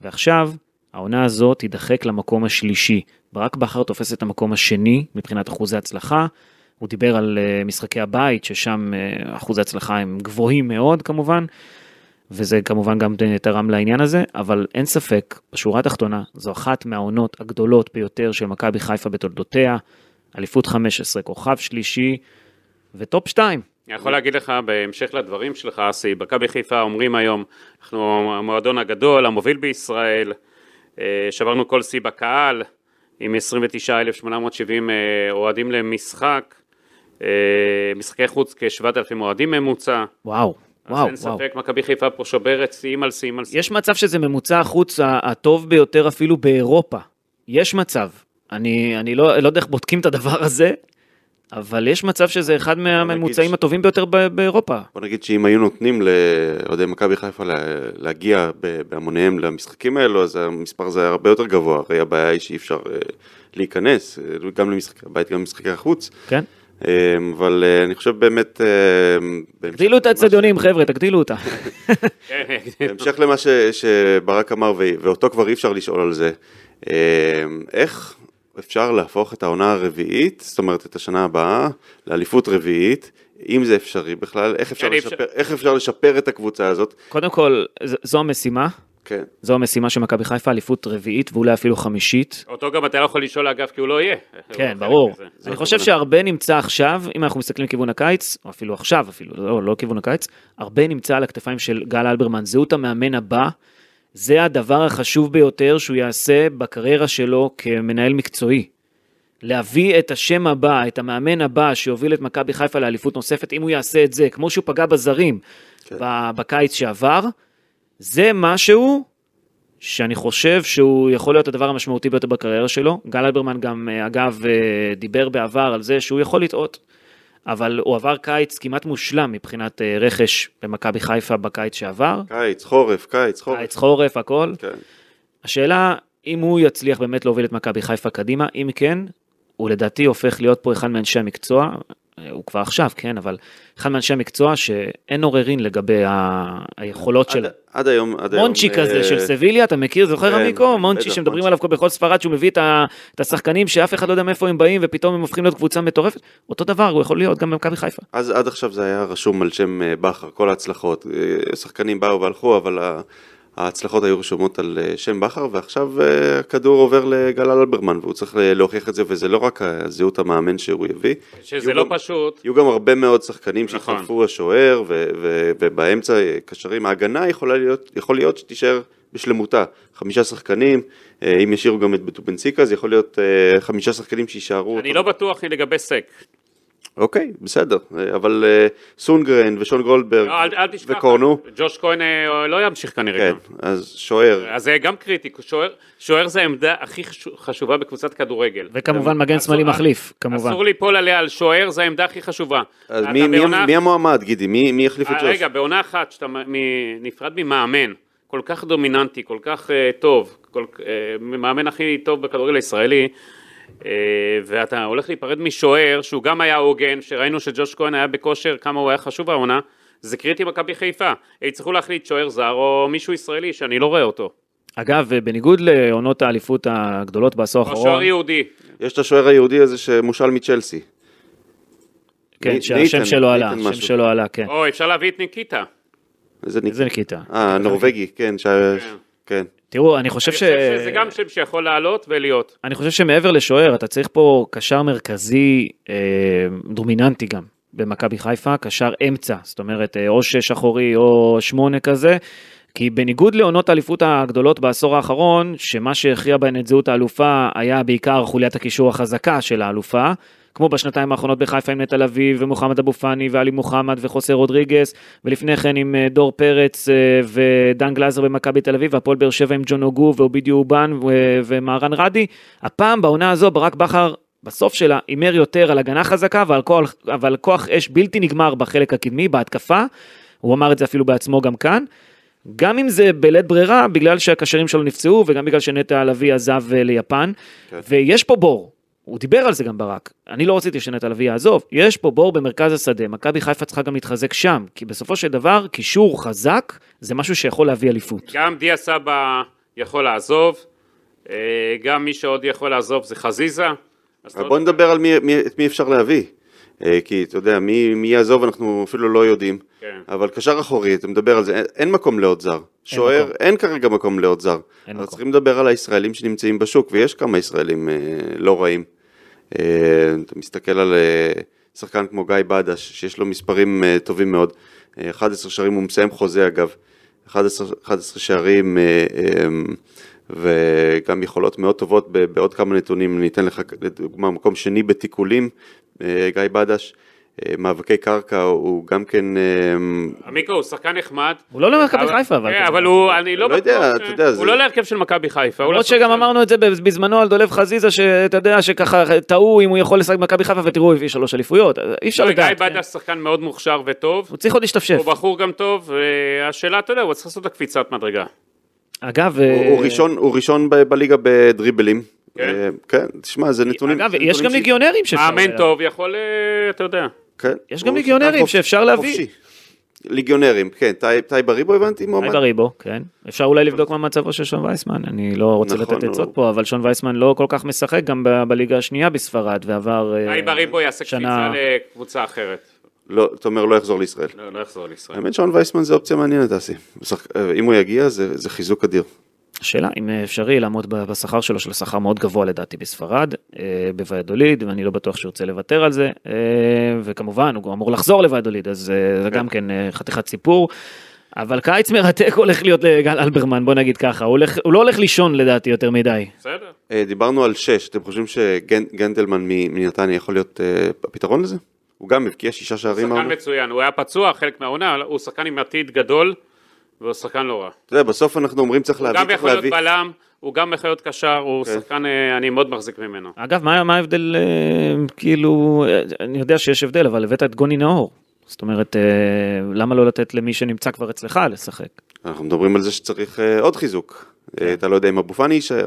ועכשיו העונה הזאת תידחק למקום השלישי. ברק בכר תופס את המקום השני מבחינת אחוזי הצלחה. הוא דיבר על אה, משחקי הבית, ששם אה, אחוזי הצלחה הם גבוהים מאוד כמובן, וזה כמובן גם תרם לעניין הזה, אבל אין ספק, בשורה התחתונה, זו אחת מהעונות הגדולות ביותר של מכבי חיפה בתולדותיה, אליפות 15, כוכב שלישי וטופ 2. אני יכול להגיד לך, בהמשך לדברים שלך, אסי, מכבי חיפה אומרים היום, אנחנו המועדון הגדול, המוביל בישראל, אה, שברנו כל שיא בקהל, עם 29,870 אה, אוהדים למשחק, אה, משחקי חוץ כ-7,000 אוהדים ממוצע. וואו, וואו, אין וואו. ספק, מכבי חיפה פה שוברת שיאים על שיאים על שיאים. יש מצב שזה ממוצע החוץ הטוב ביותר אפילו באירופה. יש מצב. אני, אני לא, לא יודע איך בודקים את הדבר הזה, אבל יש מצב שזה אחד מהממוצעים ש- הטובים ביותר ב- באירופה. בוא נגיד שאם היו נותנים לאוהדי מכבי חיפה לה- להגיע ב- בהמוניהם למשחקים האלו, אז המספר הזה היה הרבה יותר גבוה, הרי הבעיה היא שאי אפשר אה, להיכנס, אה, גם למשחקי הבית, גם למשחקי החוץ, כן? אה, אבל אה, אני חושב באמת... אה, תגדילו את האצטדיונים, חבר'ה, תגדילו אותה. כן, בהמשך למה שברק אמר, ואותו כבר אי אפשר לשאול על זה, אה, איך אפשר להפוך את העונה הרביעית, זאת אומרת את השנה הבאה, לאליפות רביעית, אם זה אפשרי בכלל, איך אפשר, כן, לשפר, איך אפשר לשפר את הקבוצה הזאת, קודם כל, זו המשימה. כן. זו המשימה של מכבי חיפה, אליפות רביעית ואולי אפילו חמישית. אותו גם אתה לא יכול לשאול אגב, כי הוא לא יהיה. כן, חלק ברור. אני חושב שהרבה נמצא עכשיו, אם אנחנו מסתכלים לכיוון הקיץ, או אפילו עכשיו, אפילו, לא, לא לכיוון הקיץ, הרבה נמצא על הכתפיים של גל אלברמן. זהות המאמן הבא, זה הדבר החשוב ביותר שהוא יעשה בקריירה שלו כמנהל מקצועי. להביא את השם הבא, את המאמן הבא שיוביל את מכבי חיפה לאליפות נוספת, אם הוא יעשה את זה, כמו שהוא פגע בזרים כן. בקיץ שעבר, זה משהו שאני חושב שהוא יכול להיות הדבר המשמעותי ביותר בקריירה שלו. גל אלברמן גם, אה, אגב, אה, דיבר בעבר על זה שהוא יכול לטעות, אבל הוא עבר קיץ כמעט מושלם מבחינת אה, רכש במכבי חיפה בקיץ שעבר. קיץ, חורף, קיץ, חורף. קיץ, חורף, הכל. כן. השאלה, אם הוא יצליח באמת להוביל את מכבי חיפה קדימה, אם כן, הוא לדעתי הופך להיות פה אחד מאנשי המקצוע, הוא כבר עכשיו, כן, אבל אחד מאנשי המקצוע שאין עוררין לגבי ה... היכולות של... עד, עד היום, עד היום. מונצ'י אה, כזה של סביליה, אתה מכיר? זוכר כן, עמיקו? מונצ'י שמדברים מונצ'י. עליו כל- בכל ספרד שהוא מביא את ה- את השחקנים שאף אחד לא יודע מאיפה הם באים ופתאום הם הופכים להיות קבוצה מטורפת. אותו דבר הוא יכול להיות גם במכבי חיפה. אז עד עכשיו זה היה רשום על שם אה, בכר, כל ההצלחות. אה, שחקנים באו והלכו, אבל ה- ההצלחות היו רשומות על אה, שם בכר, ועכשיו אה, הכדור עובר לגל אלברמן, והוא צריך ל- להוכיח את זה, וזה לא רק הזהות המאמן שהוא יביא. שזה לא גם- פשוט. יהיו גם הרבה מאוד שחקנים נכון. שהתחלפו השוער, ו- ו- ובאמצע אה, קשרים. ההגנה יכולה להיות, יכול להיות שתישאר בשלמותה. חמישה שחקנים, אה, אם ישאירו גם את בטובנציקה, אז יכול להיות אה, חמישה שחקנים שיישארו. אני אותו לא בטוח לגבי סק. אוקיי, בסדר, אה, אבל אה, סונגרן ושון גולדברג לא, אל אל תשכח, וקורנו, ג'וש כהן אה, לא ימשיך כנראה כן, גם. אז שוער, אז זה גם קריטי, שוער- שוער זה העמדה הכי חשו- חשובה בקבוצת כדורגל. וכמובן מגן שמאלי מחליף, כמובן. אסור ליפול עליה על שוער, זה העמדה הכי חשובה. אז מי- מי- בעונה- מי המועמד, גידי? מי מי יחליף את ג'וש? רגע, בעונה אחת שאתה נפרד ממאמן, כל כך דומיננטי, כל כך טוב, כל- מאמן הכי טוב בכדורגל הישראלי, ואתה הולך להיפרד משוער, שהוא גם היה הוגן, שראינו שג'וש כהן היה בכושר, כמה הוא היה חשוב העונה, זה קריטי מכבי חיפה. יצטרכו להחליט שוער זר או מישהו ישראלי שאני לא רואה אותו. אגב, בניגוד לעונות האליפות הגדולות בעשור או האחרון, שוער יהודי. יש את השוער היהודי הזה שמושל מצ'לסי. כן, שהשם שלו עלה, השם. שלו עלה, כן. או אפשר להביא את ניקיטה. איזה ניק? איזה ניקיטה. אה, נורבגי, כן, ש- כן. תראו, אני חושב אני ש... חושב שזה גם שם שיכול לעלות ולהיות. אני חושב שמעבר לשוער, אתה צריך פה קשר מרכזי אה, דומיננטי גם במכבי חיפה, קשר אמצע, זאת אומרת אה, או שש אחורי או שמונה כזה, כי בניגוד לעונות האליפות הגדולות בעשור האחרון, שמה שהכריע בהן את זהות האלופה היה בעיקר חוליית הקישור החזקה של האלופה, כמו בשנתיים האחרונות בחיפה עם נטע לביא ומוחמד אבו פאני ואלי מוחמד וחוסה רודריגס, ולפני כן עם אה, דור פרץ אה, ודן גלאזר במכבי תל אביב, והפועל באר שבע עם ג'ון אוגו ואובידי אובן ומהרן רדי. הפעם בעונה הזו ברק בכר בסוף שלה הימר יותר על הגנה חזקה ועל כוח, ועל כוח אש בלתי נגמר בחלק הקדמי, בהתקפה. הוא אמר את זה אפילו בעצמו גם כאן. גם אם זה בלית ברירה, בגלל שהקשרים שלו נפצעו וגם בגלל שנטע לביא עזב אה, ליפן. כן. ויש פה בור, הוא דיבר על זה גם ברק. אני לא רציתי שנטע לביא יעזוב, יש פה בור במרכז השדה, מכבי חיפה צריכה גם להתחזק שם, כי בסופו של דבר, קישור חזק זה משהו שיכול להביא אליפות. גם דיה סבא יכול לעזוב, אה, גם מי שעוד יכול לעזוב זה חזיזה. אבל בוא נדבר על מי, מי, את מי אפשר להביא. אה, כי אתה יודע, מי, מי יעזוב אנחנו אפילו לא יודעים. כן. אבל קשר אחורי, אתה מדבר על זה, אין, אין מקום לעוד זר. שוער, מקום. אין כרגע מקום לעוד זר. אין אז מקום. צריכים לדבר על הישראלים שנמצאים בשוק, ויש כמה ישראלים אה, לא רעים. אה, אתה מסתכל על אה, שחקן כמו גיא בדש, שיש לו מספרים אה, טובים מאוד. אה, 11 שערים, הוא מסיים חוזה אגב. 11, 11 שערים, אה, וגם יכולות מאוד טובות בעוד כמה נתונים, אני אתן לך לדוגמה מקום שני בתיקולים, גיא בדש, מאבקי קרקע הוא גם כן, אה, עמיקו הוא שחקן נחמד. הוא לא למכבי אבל- חיפה, אבל... כן, אבל הוא, אני לא לא יודע, בטוח אתה ש- יודע, זה- הוא לא להרכב של מכבי חיפה. למרות לא שגם אמרנו את זה בזמנו על דולב חזיזה, שאתה יודע שככה טעו אם הוא יכול לשחק במכבי חיפה, ותראו, הוא הביא שלוש אליפויות, אי אפשר לא, גיא לדעת. כן. בדש שחקן מאוד מוכשר וטוב. הוא צריך עוד להשתפשף. הוא בחור גם טוב, והשאלה, אתה יודע, הוא צריך לעשות את הקפיצת מדרגה. אגב, הוא, אה, הוא ראשון, הוא ראשון ב- בליגה בדריבלים. כן? אה, כן, תשמע, זה נתונים... אגב, יש גם ליגיונרים שאפשר... מאמן טוב יכול, אה, אתה יודע. כן. יש גם ליגיונרים שאפשר להביא. חופשי. ליגיונרים, כן, טי- טי בריבו הבנתי מועמד. היי בריבו, כן. אפשר אולי לבדוק מה מצבו של שון וייסמן, אני לא רוצה נכון, לתת עצות פה, אבל שון וייסמן לא כל כך משחק גם בליגה השנייה בספרד, ועבר... אה, היי בריבו יעשה שנה- קפיצה לקבוצה אחרת. לא, אתה אומר לא יחזור לישראל. לא, לא יחזור לישראל. האמת שון וייסמן זה אופציה מעניינת, אסי. אם הוא יגיע זה זה חיזוק אדיר. השאלה אם אפשרי לעמוד בשכר שלו, של שכר מאוד גבוה לדעתי בספרד, אה, בוויאדוליד, ואני לא בטוח שהוא רוצה לוותר על זה, אה, וכמובן הוא אמור לחזור לוויאדוליד, אז אה, זה גם כן חתיכת סיפור. אבל קיץ מרתק הולך להיות לגל אלברמן, בוא נגיד ככה, הוא, הולך, הוא לא הולך לישון לדעתי יותר מדי. בסדר. דיברנו על שש, אתם חושבים שגנדלמן מ- מנתניה יכול להיות הפתרון לזה? הוא גם הבקיע שישה שערים. שחקן העונה. מצוין, הוא היה פצוע חלק מהעונה, הוא שחקן עם עתיד גדול, והוא שחקן לא רע. אתה יודע, בסוף אנחנו אומרים צריך הוא להביא, גם צריך יכול להיות להביא. בלם, הוא גם יכול להיות קשר, הוא כן. שחקן, אה, אני מאוד מחזיק ממנו. אגב, מה, מה ההבדל, אה, כאילו, אה, אני יודע שיש הבדל, אבל הבאת את גוני נאור. זאת אומרת, למה לא לתת למי שנמצא כבר אצלך לשחק? אנחנו מדברים על זה שצריך עוד חיזוק. כן. אה, אתה לא יודע אם אבו פאני יישאר.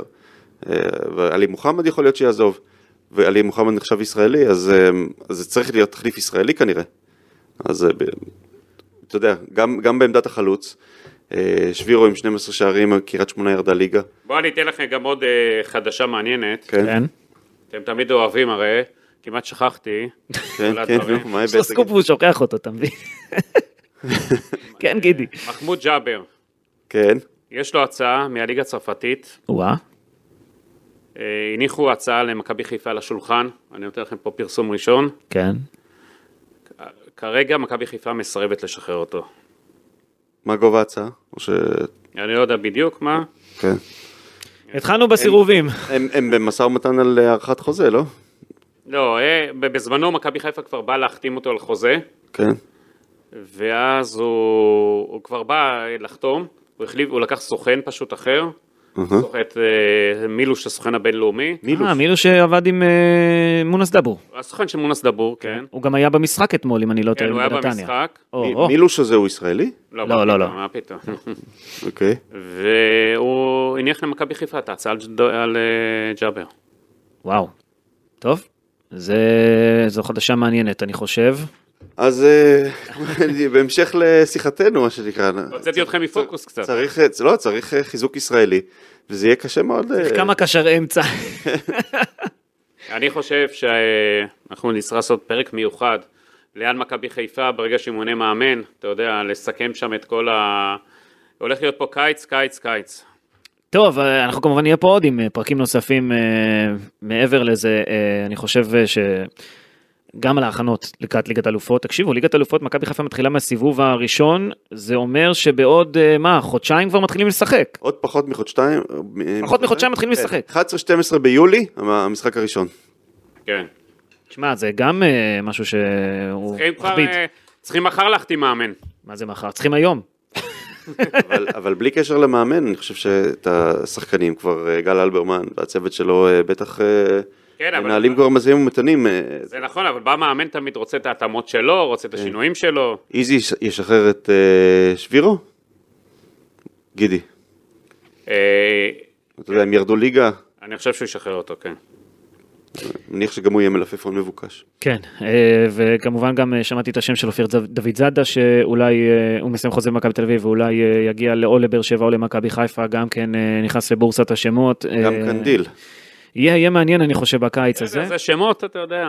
ועלי מוחמד יכול להיות שיעזוב. ועלי מוחמד נחשב ישראלי, אז, אז זה צריך להיות תחליף ישראלי כנראה. אז אתה יודע, גם, גם בעמדת החלוץ, אה, שבירו עם 12 שערים, קריית שמונה ירדה ליגה. בואו אני אתן לכם גם עוד אה, חדשה מעניינת. כן, כן? אתם תמיד אוהבים הרי, כמעט שכחתי. כן, כל כן, מה יש לו הבאת? סקופ והוא שוכח אותו, אתה מבין? כן, גידי. מחמוד ג'אבר, כן, יש לו הצעה מהליגה הצרפתית, וואה, אה, הניחו הצעה למכבי חיפה על השולחן, אני נותן לכם פה פרסום ראשון. כן. כרגע מכבי חיפה מסרבת לשחרר אותו. מה גובה ההצעה? או ש... אני לא יודע בדיוק מה. כן. התחלנו בסירובים. הם, הם במשא ומתן על הארכת חוזה, לא? לא, אה, בזמנו מכבי חיפה כבר בא להחתים אותו על חוזה, כן. ואז הוא, הוא כבר בא לחתום, הוא, החליף, הוא לקח סוכן פשוט אחר, את אה, מילוש הסוכן הבינלאומי, מילוש. אה, מילוש שעבד עם אה, מונס דבור. הסוכן של מונס דבור, כן, הוא גם היה במשחק אתמול, אם אני לא כן, טועה, הוא היה בנתניה. במשחק, או, מי- או. מילוש הזה הוא ישראלי? לא, לא, מה לא, פתאום, לא. מה פתאום, אוקיי. והוא הניח למכבי חיפה את ההצעה על אה, ג'אבר. וואו. טוב. זה... זו חדשה מעניינת, אני חושב. אז אה, בהמשך לשיחתנו, מה שנקרא. הוצאתי אתכם מפוקוס קצת. צריך, אה, לא, צריך אה, חיזוק ישראלי, וזה יהיה קשה מאוד. כמה קשר אמצע. אני חושב שאנחנו נצטרך לעשות פרק מיוחד ליד מכבי חיפה ברגע שימונה מאמן, אתה יודע, לסכם שם את כל ה... הולך להיות פה קיץ, קיץ, קיץ. טוב, אנחנו כמובן נהיה פה עוד עם פרקים נוספים מעבר לזה, אני חושב אה, שגם על ההכנות לקראת ליגת אלופות, תקשיבו, ליגת אלופות, מכבי חיפה מתחילה מהסיבוב הראשון, זה אומר שבעוד, אה, מה, חודשיים כבר מתחילים לשחק. עוד פחות מחודשיים. אה, פחות מחודשיים מתחילים כן, לשחק. 11-12 ביולי, המשחק הראשון. כן. תשמע, זה גם אה, משהו שהוא מכביד. אה, צריכים מחר להחתים מאמן. מה זה מחר? צריכים היום. אבל, אבל בלי קשר למאמן, אני חושב שאת השחקנים כבר, אה, גל אלברמן והצוות שלו אה, בטח אה, כן, אבל- מנהלים כבר משאים ומתנים. אה, זה נכון, אבל בא מאמן תמיד רוצה את ההתאמות שלו, רוצה כן. את השינויים שלו. איזי יש- ישחרר את אה, שבירו? גידי, אה, אתה יודע, הם ירדו ליגה, אני חושב שהוא ישחרר אותו, כן. מניח שגם הוא יהיה מלפפון מבוקש. כן, וכמובן גם שמעתי את השם של אופיר דו- דוד זאדה, שאולי הוא מסיים חוזה במכבי תל אביב, ואולי יגיע או לבאר שבע או למכבי חיפה, גם כן נכנס לבורסת השמות. גם קנדיל. יהיה, יהיה מעניין, אני חושב, בקיץ הזה. זה שמות, אתה יודע.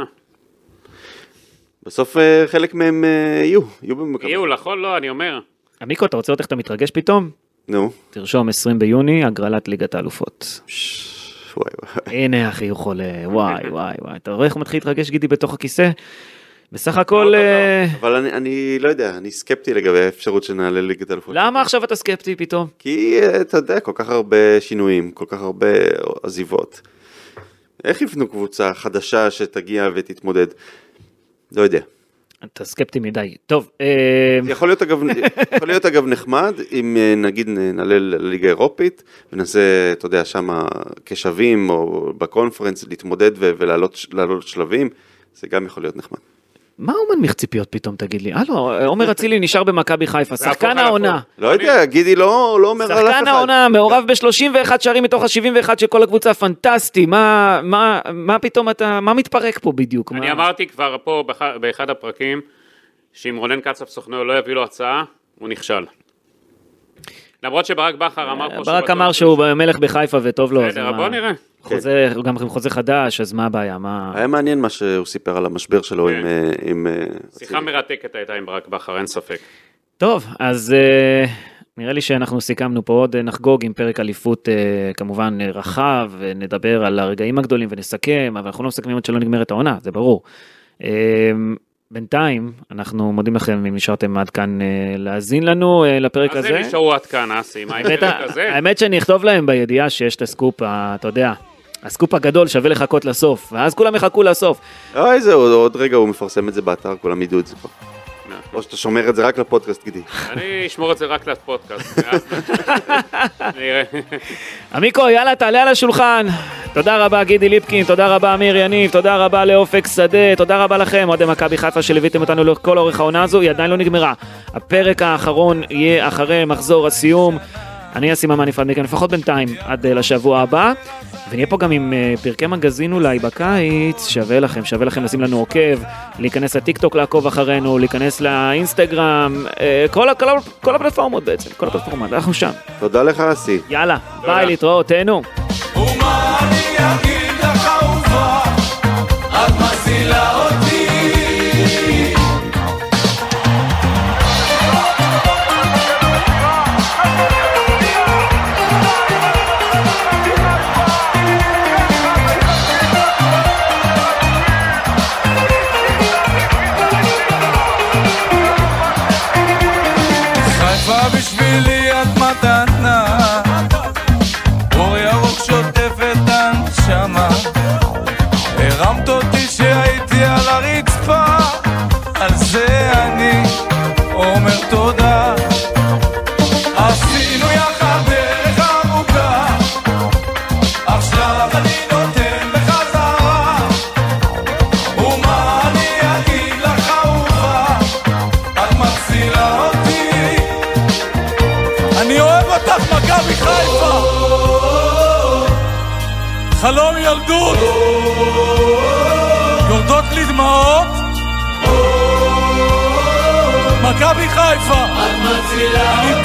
בסוף אה, חלק מהם אה, יהיו, יהיו במכבי. יהיו, נכון? לא, אני אומר. עמיקו, אתה רוצה לראות איך אתה מתרגש פתאום? נו. תרשום 20 ביוני, הגרלת ליגת האלופות. הנה החיוך עולה, וואי וואי וואי. אתה רואה איך הוא מתחיל להתרגש גידי בתוך הכיסא? בסך הכל... לא, לא, לא. אה, אבל אני, אני לא יודע, אני סקפטי לגבי האפשרות שנעלה ליגת אלופות. למה עכשיו אתה סקפטי פתאום? כי אתה יודע, כל כך הרבה שינויים, כל כך הרבה עזיבות. איך יבנו קבוצה חדשה שתגיע ותתמודד? לא יודע. אתה סקפטי מדי. טוב, אה, יכול להיות אגב, יכול להיות אגב נחמד אם אה, נגיד נעלה לליגה האירופית וננסה, אתה יודע, שם כשווים או בקונפרנס להתמודד ולעלות לעלות שלבים, זה גם יכול להיות נחמד. מה הוא מנמיך ציפיות פתאום, תגיד לי? הלו, עומר אצילי נשאר במכבי חיפה, שחקן העונה. לא יודע, גידי לא לא אומר על אף אחד. שחקן העונה, מעורב ב-31 שערים מתוך ה-71 של כל הקבוצה, פנטסטי, מה, מה, מה פתאום אתה, מה מתפרק פה בדיוק? אני מה? אמרתי כבר פה באחד- באחד הפרקים, שאם רונן קצב סוכנו לא יביא לו הצעה, הוא נכשל. למרות שברק בכר אמר פה שהוא... ברק אמר שהוא מלך בחיפה וטוב לו, אז בסדר, מה? בוא נראה. חוזה, גם חוזה חדש, אז מה הבעיה? מה... היה מעניין מה שהוא סיפר על המשבר שלו כן. עם... אה, עם אה, שיחה מרתקת הייתה עם ברק בכר, אין ספק. טוב, אז אה, נראה לי שאנחנו סיכמנו פה עוד, אה, נחגוג עם פרק אליפות אה, כמובן אה, רחב, ונדבר על הרגעים הגדולים ונסכם, אבל אנחנו לא מסכמים עד שלא נגמרת העונה, זה ברור. בינתיים, אנחנו מודים לכם אם נשארתם עד כאן אה, להאזין לנו אה, לפרק אז הזה. זה נשארו עד כאן, אסי, מה עם האמת, פרק הזה? האמת שאני אכתוב להם בידיעה שיש את הסקופ, אתה יודע, הסקופ הגדול שווה לחכות לסוף, ואז כולם יחכו לסוף. אוי זהו, עוד רגע הוא מפרסם את זה באתר, כולם ידעו את זה כבר. או שאתה שומר את זה רק לפודקאסט, גידי. אני אשמור את זה רק לפודקאסט. ואז נראה. עמיקו, יאללה, תעלה על השולחן. תודה רבה, גידי ליפקין, תודה רבה, אמיר יניב, תודה רבה לאופק שדה, תודה רבה לכם, אוהדי מכבי חיפה שליוויתם אותנו לכל אורך העונה הזו, היא עדיין לא נגמרה. הפרק האחרון יהיה אחרי מחזור הסיום. אני אשים אמן נפרד מכאן, לפחות בינתיים, עד אה, לשבוע הבא. ונהיה פה גם עם אה, פרקי מגזין אולי בקיץ, שווה לכם, שווה לכם לשים לנו עוקב, להיכנס לטיקטוק לעקוב אחרינו, להיכנס לאינסטגרם, אה, כל, כל, כל הפלטפורמות בעצם, כל הפלטפורמות, אנחנו שם. תודה לך, אסי. יאללה, ביי, להתראות, תהנו. ומה אני אגיד לך אהובה, את מצילה חיפה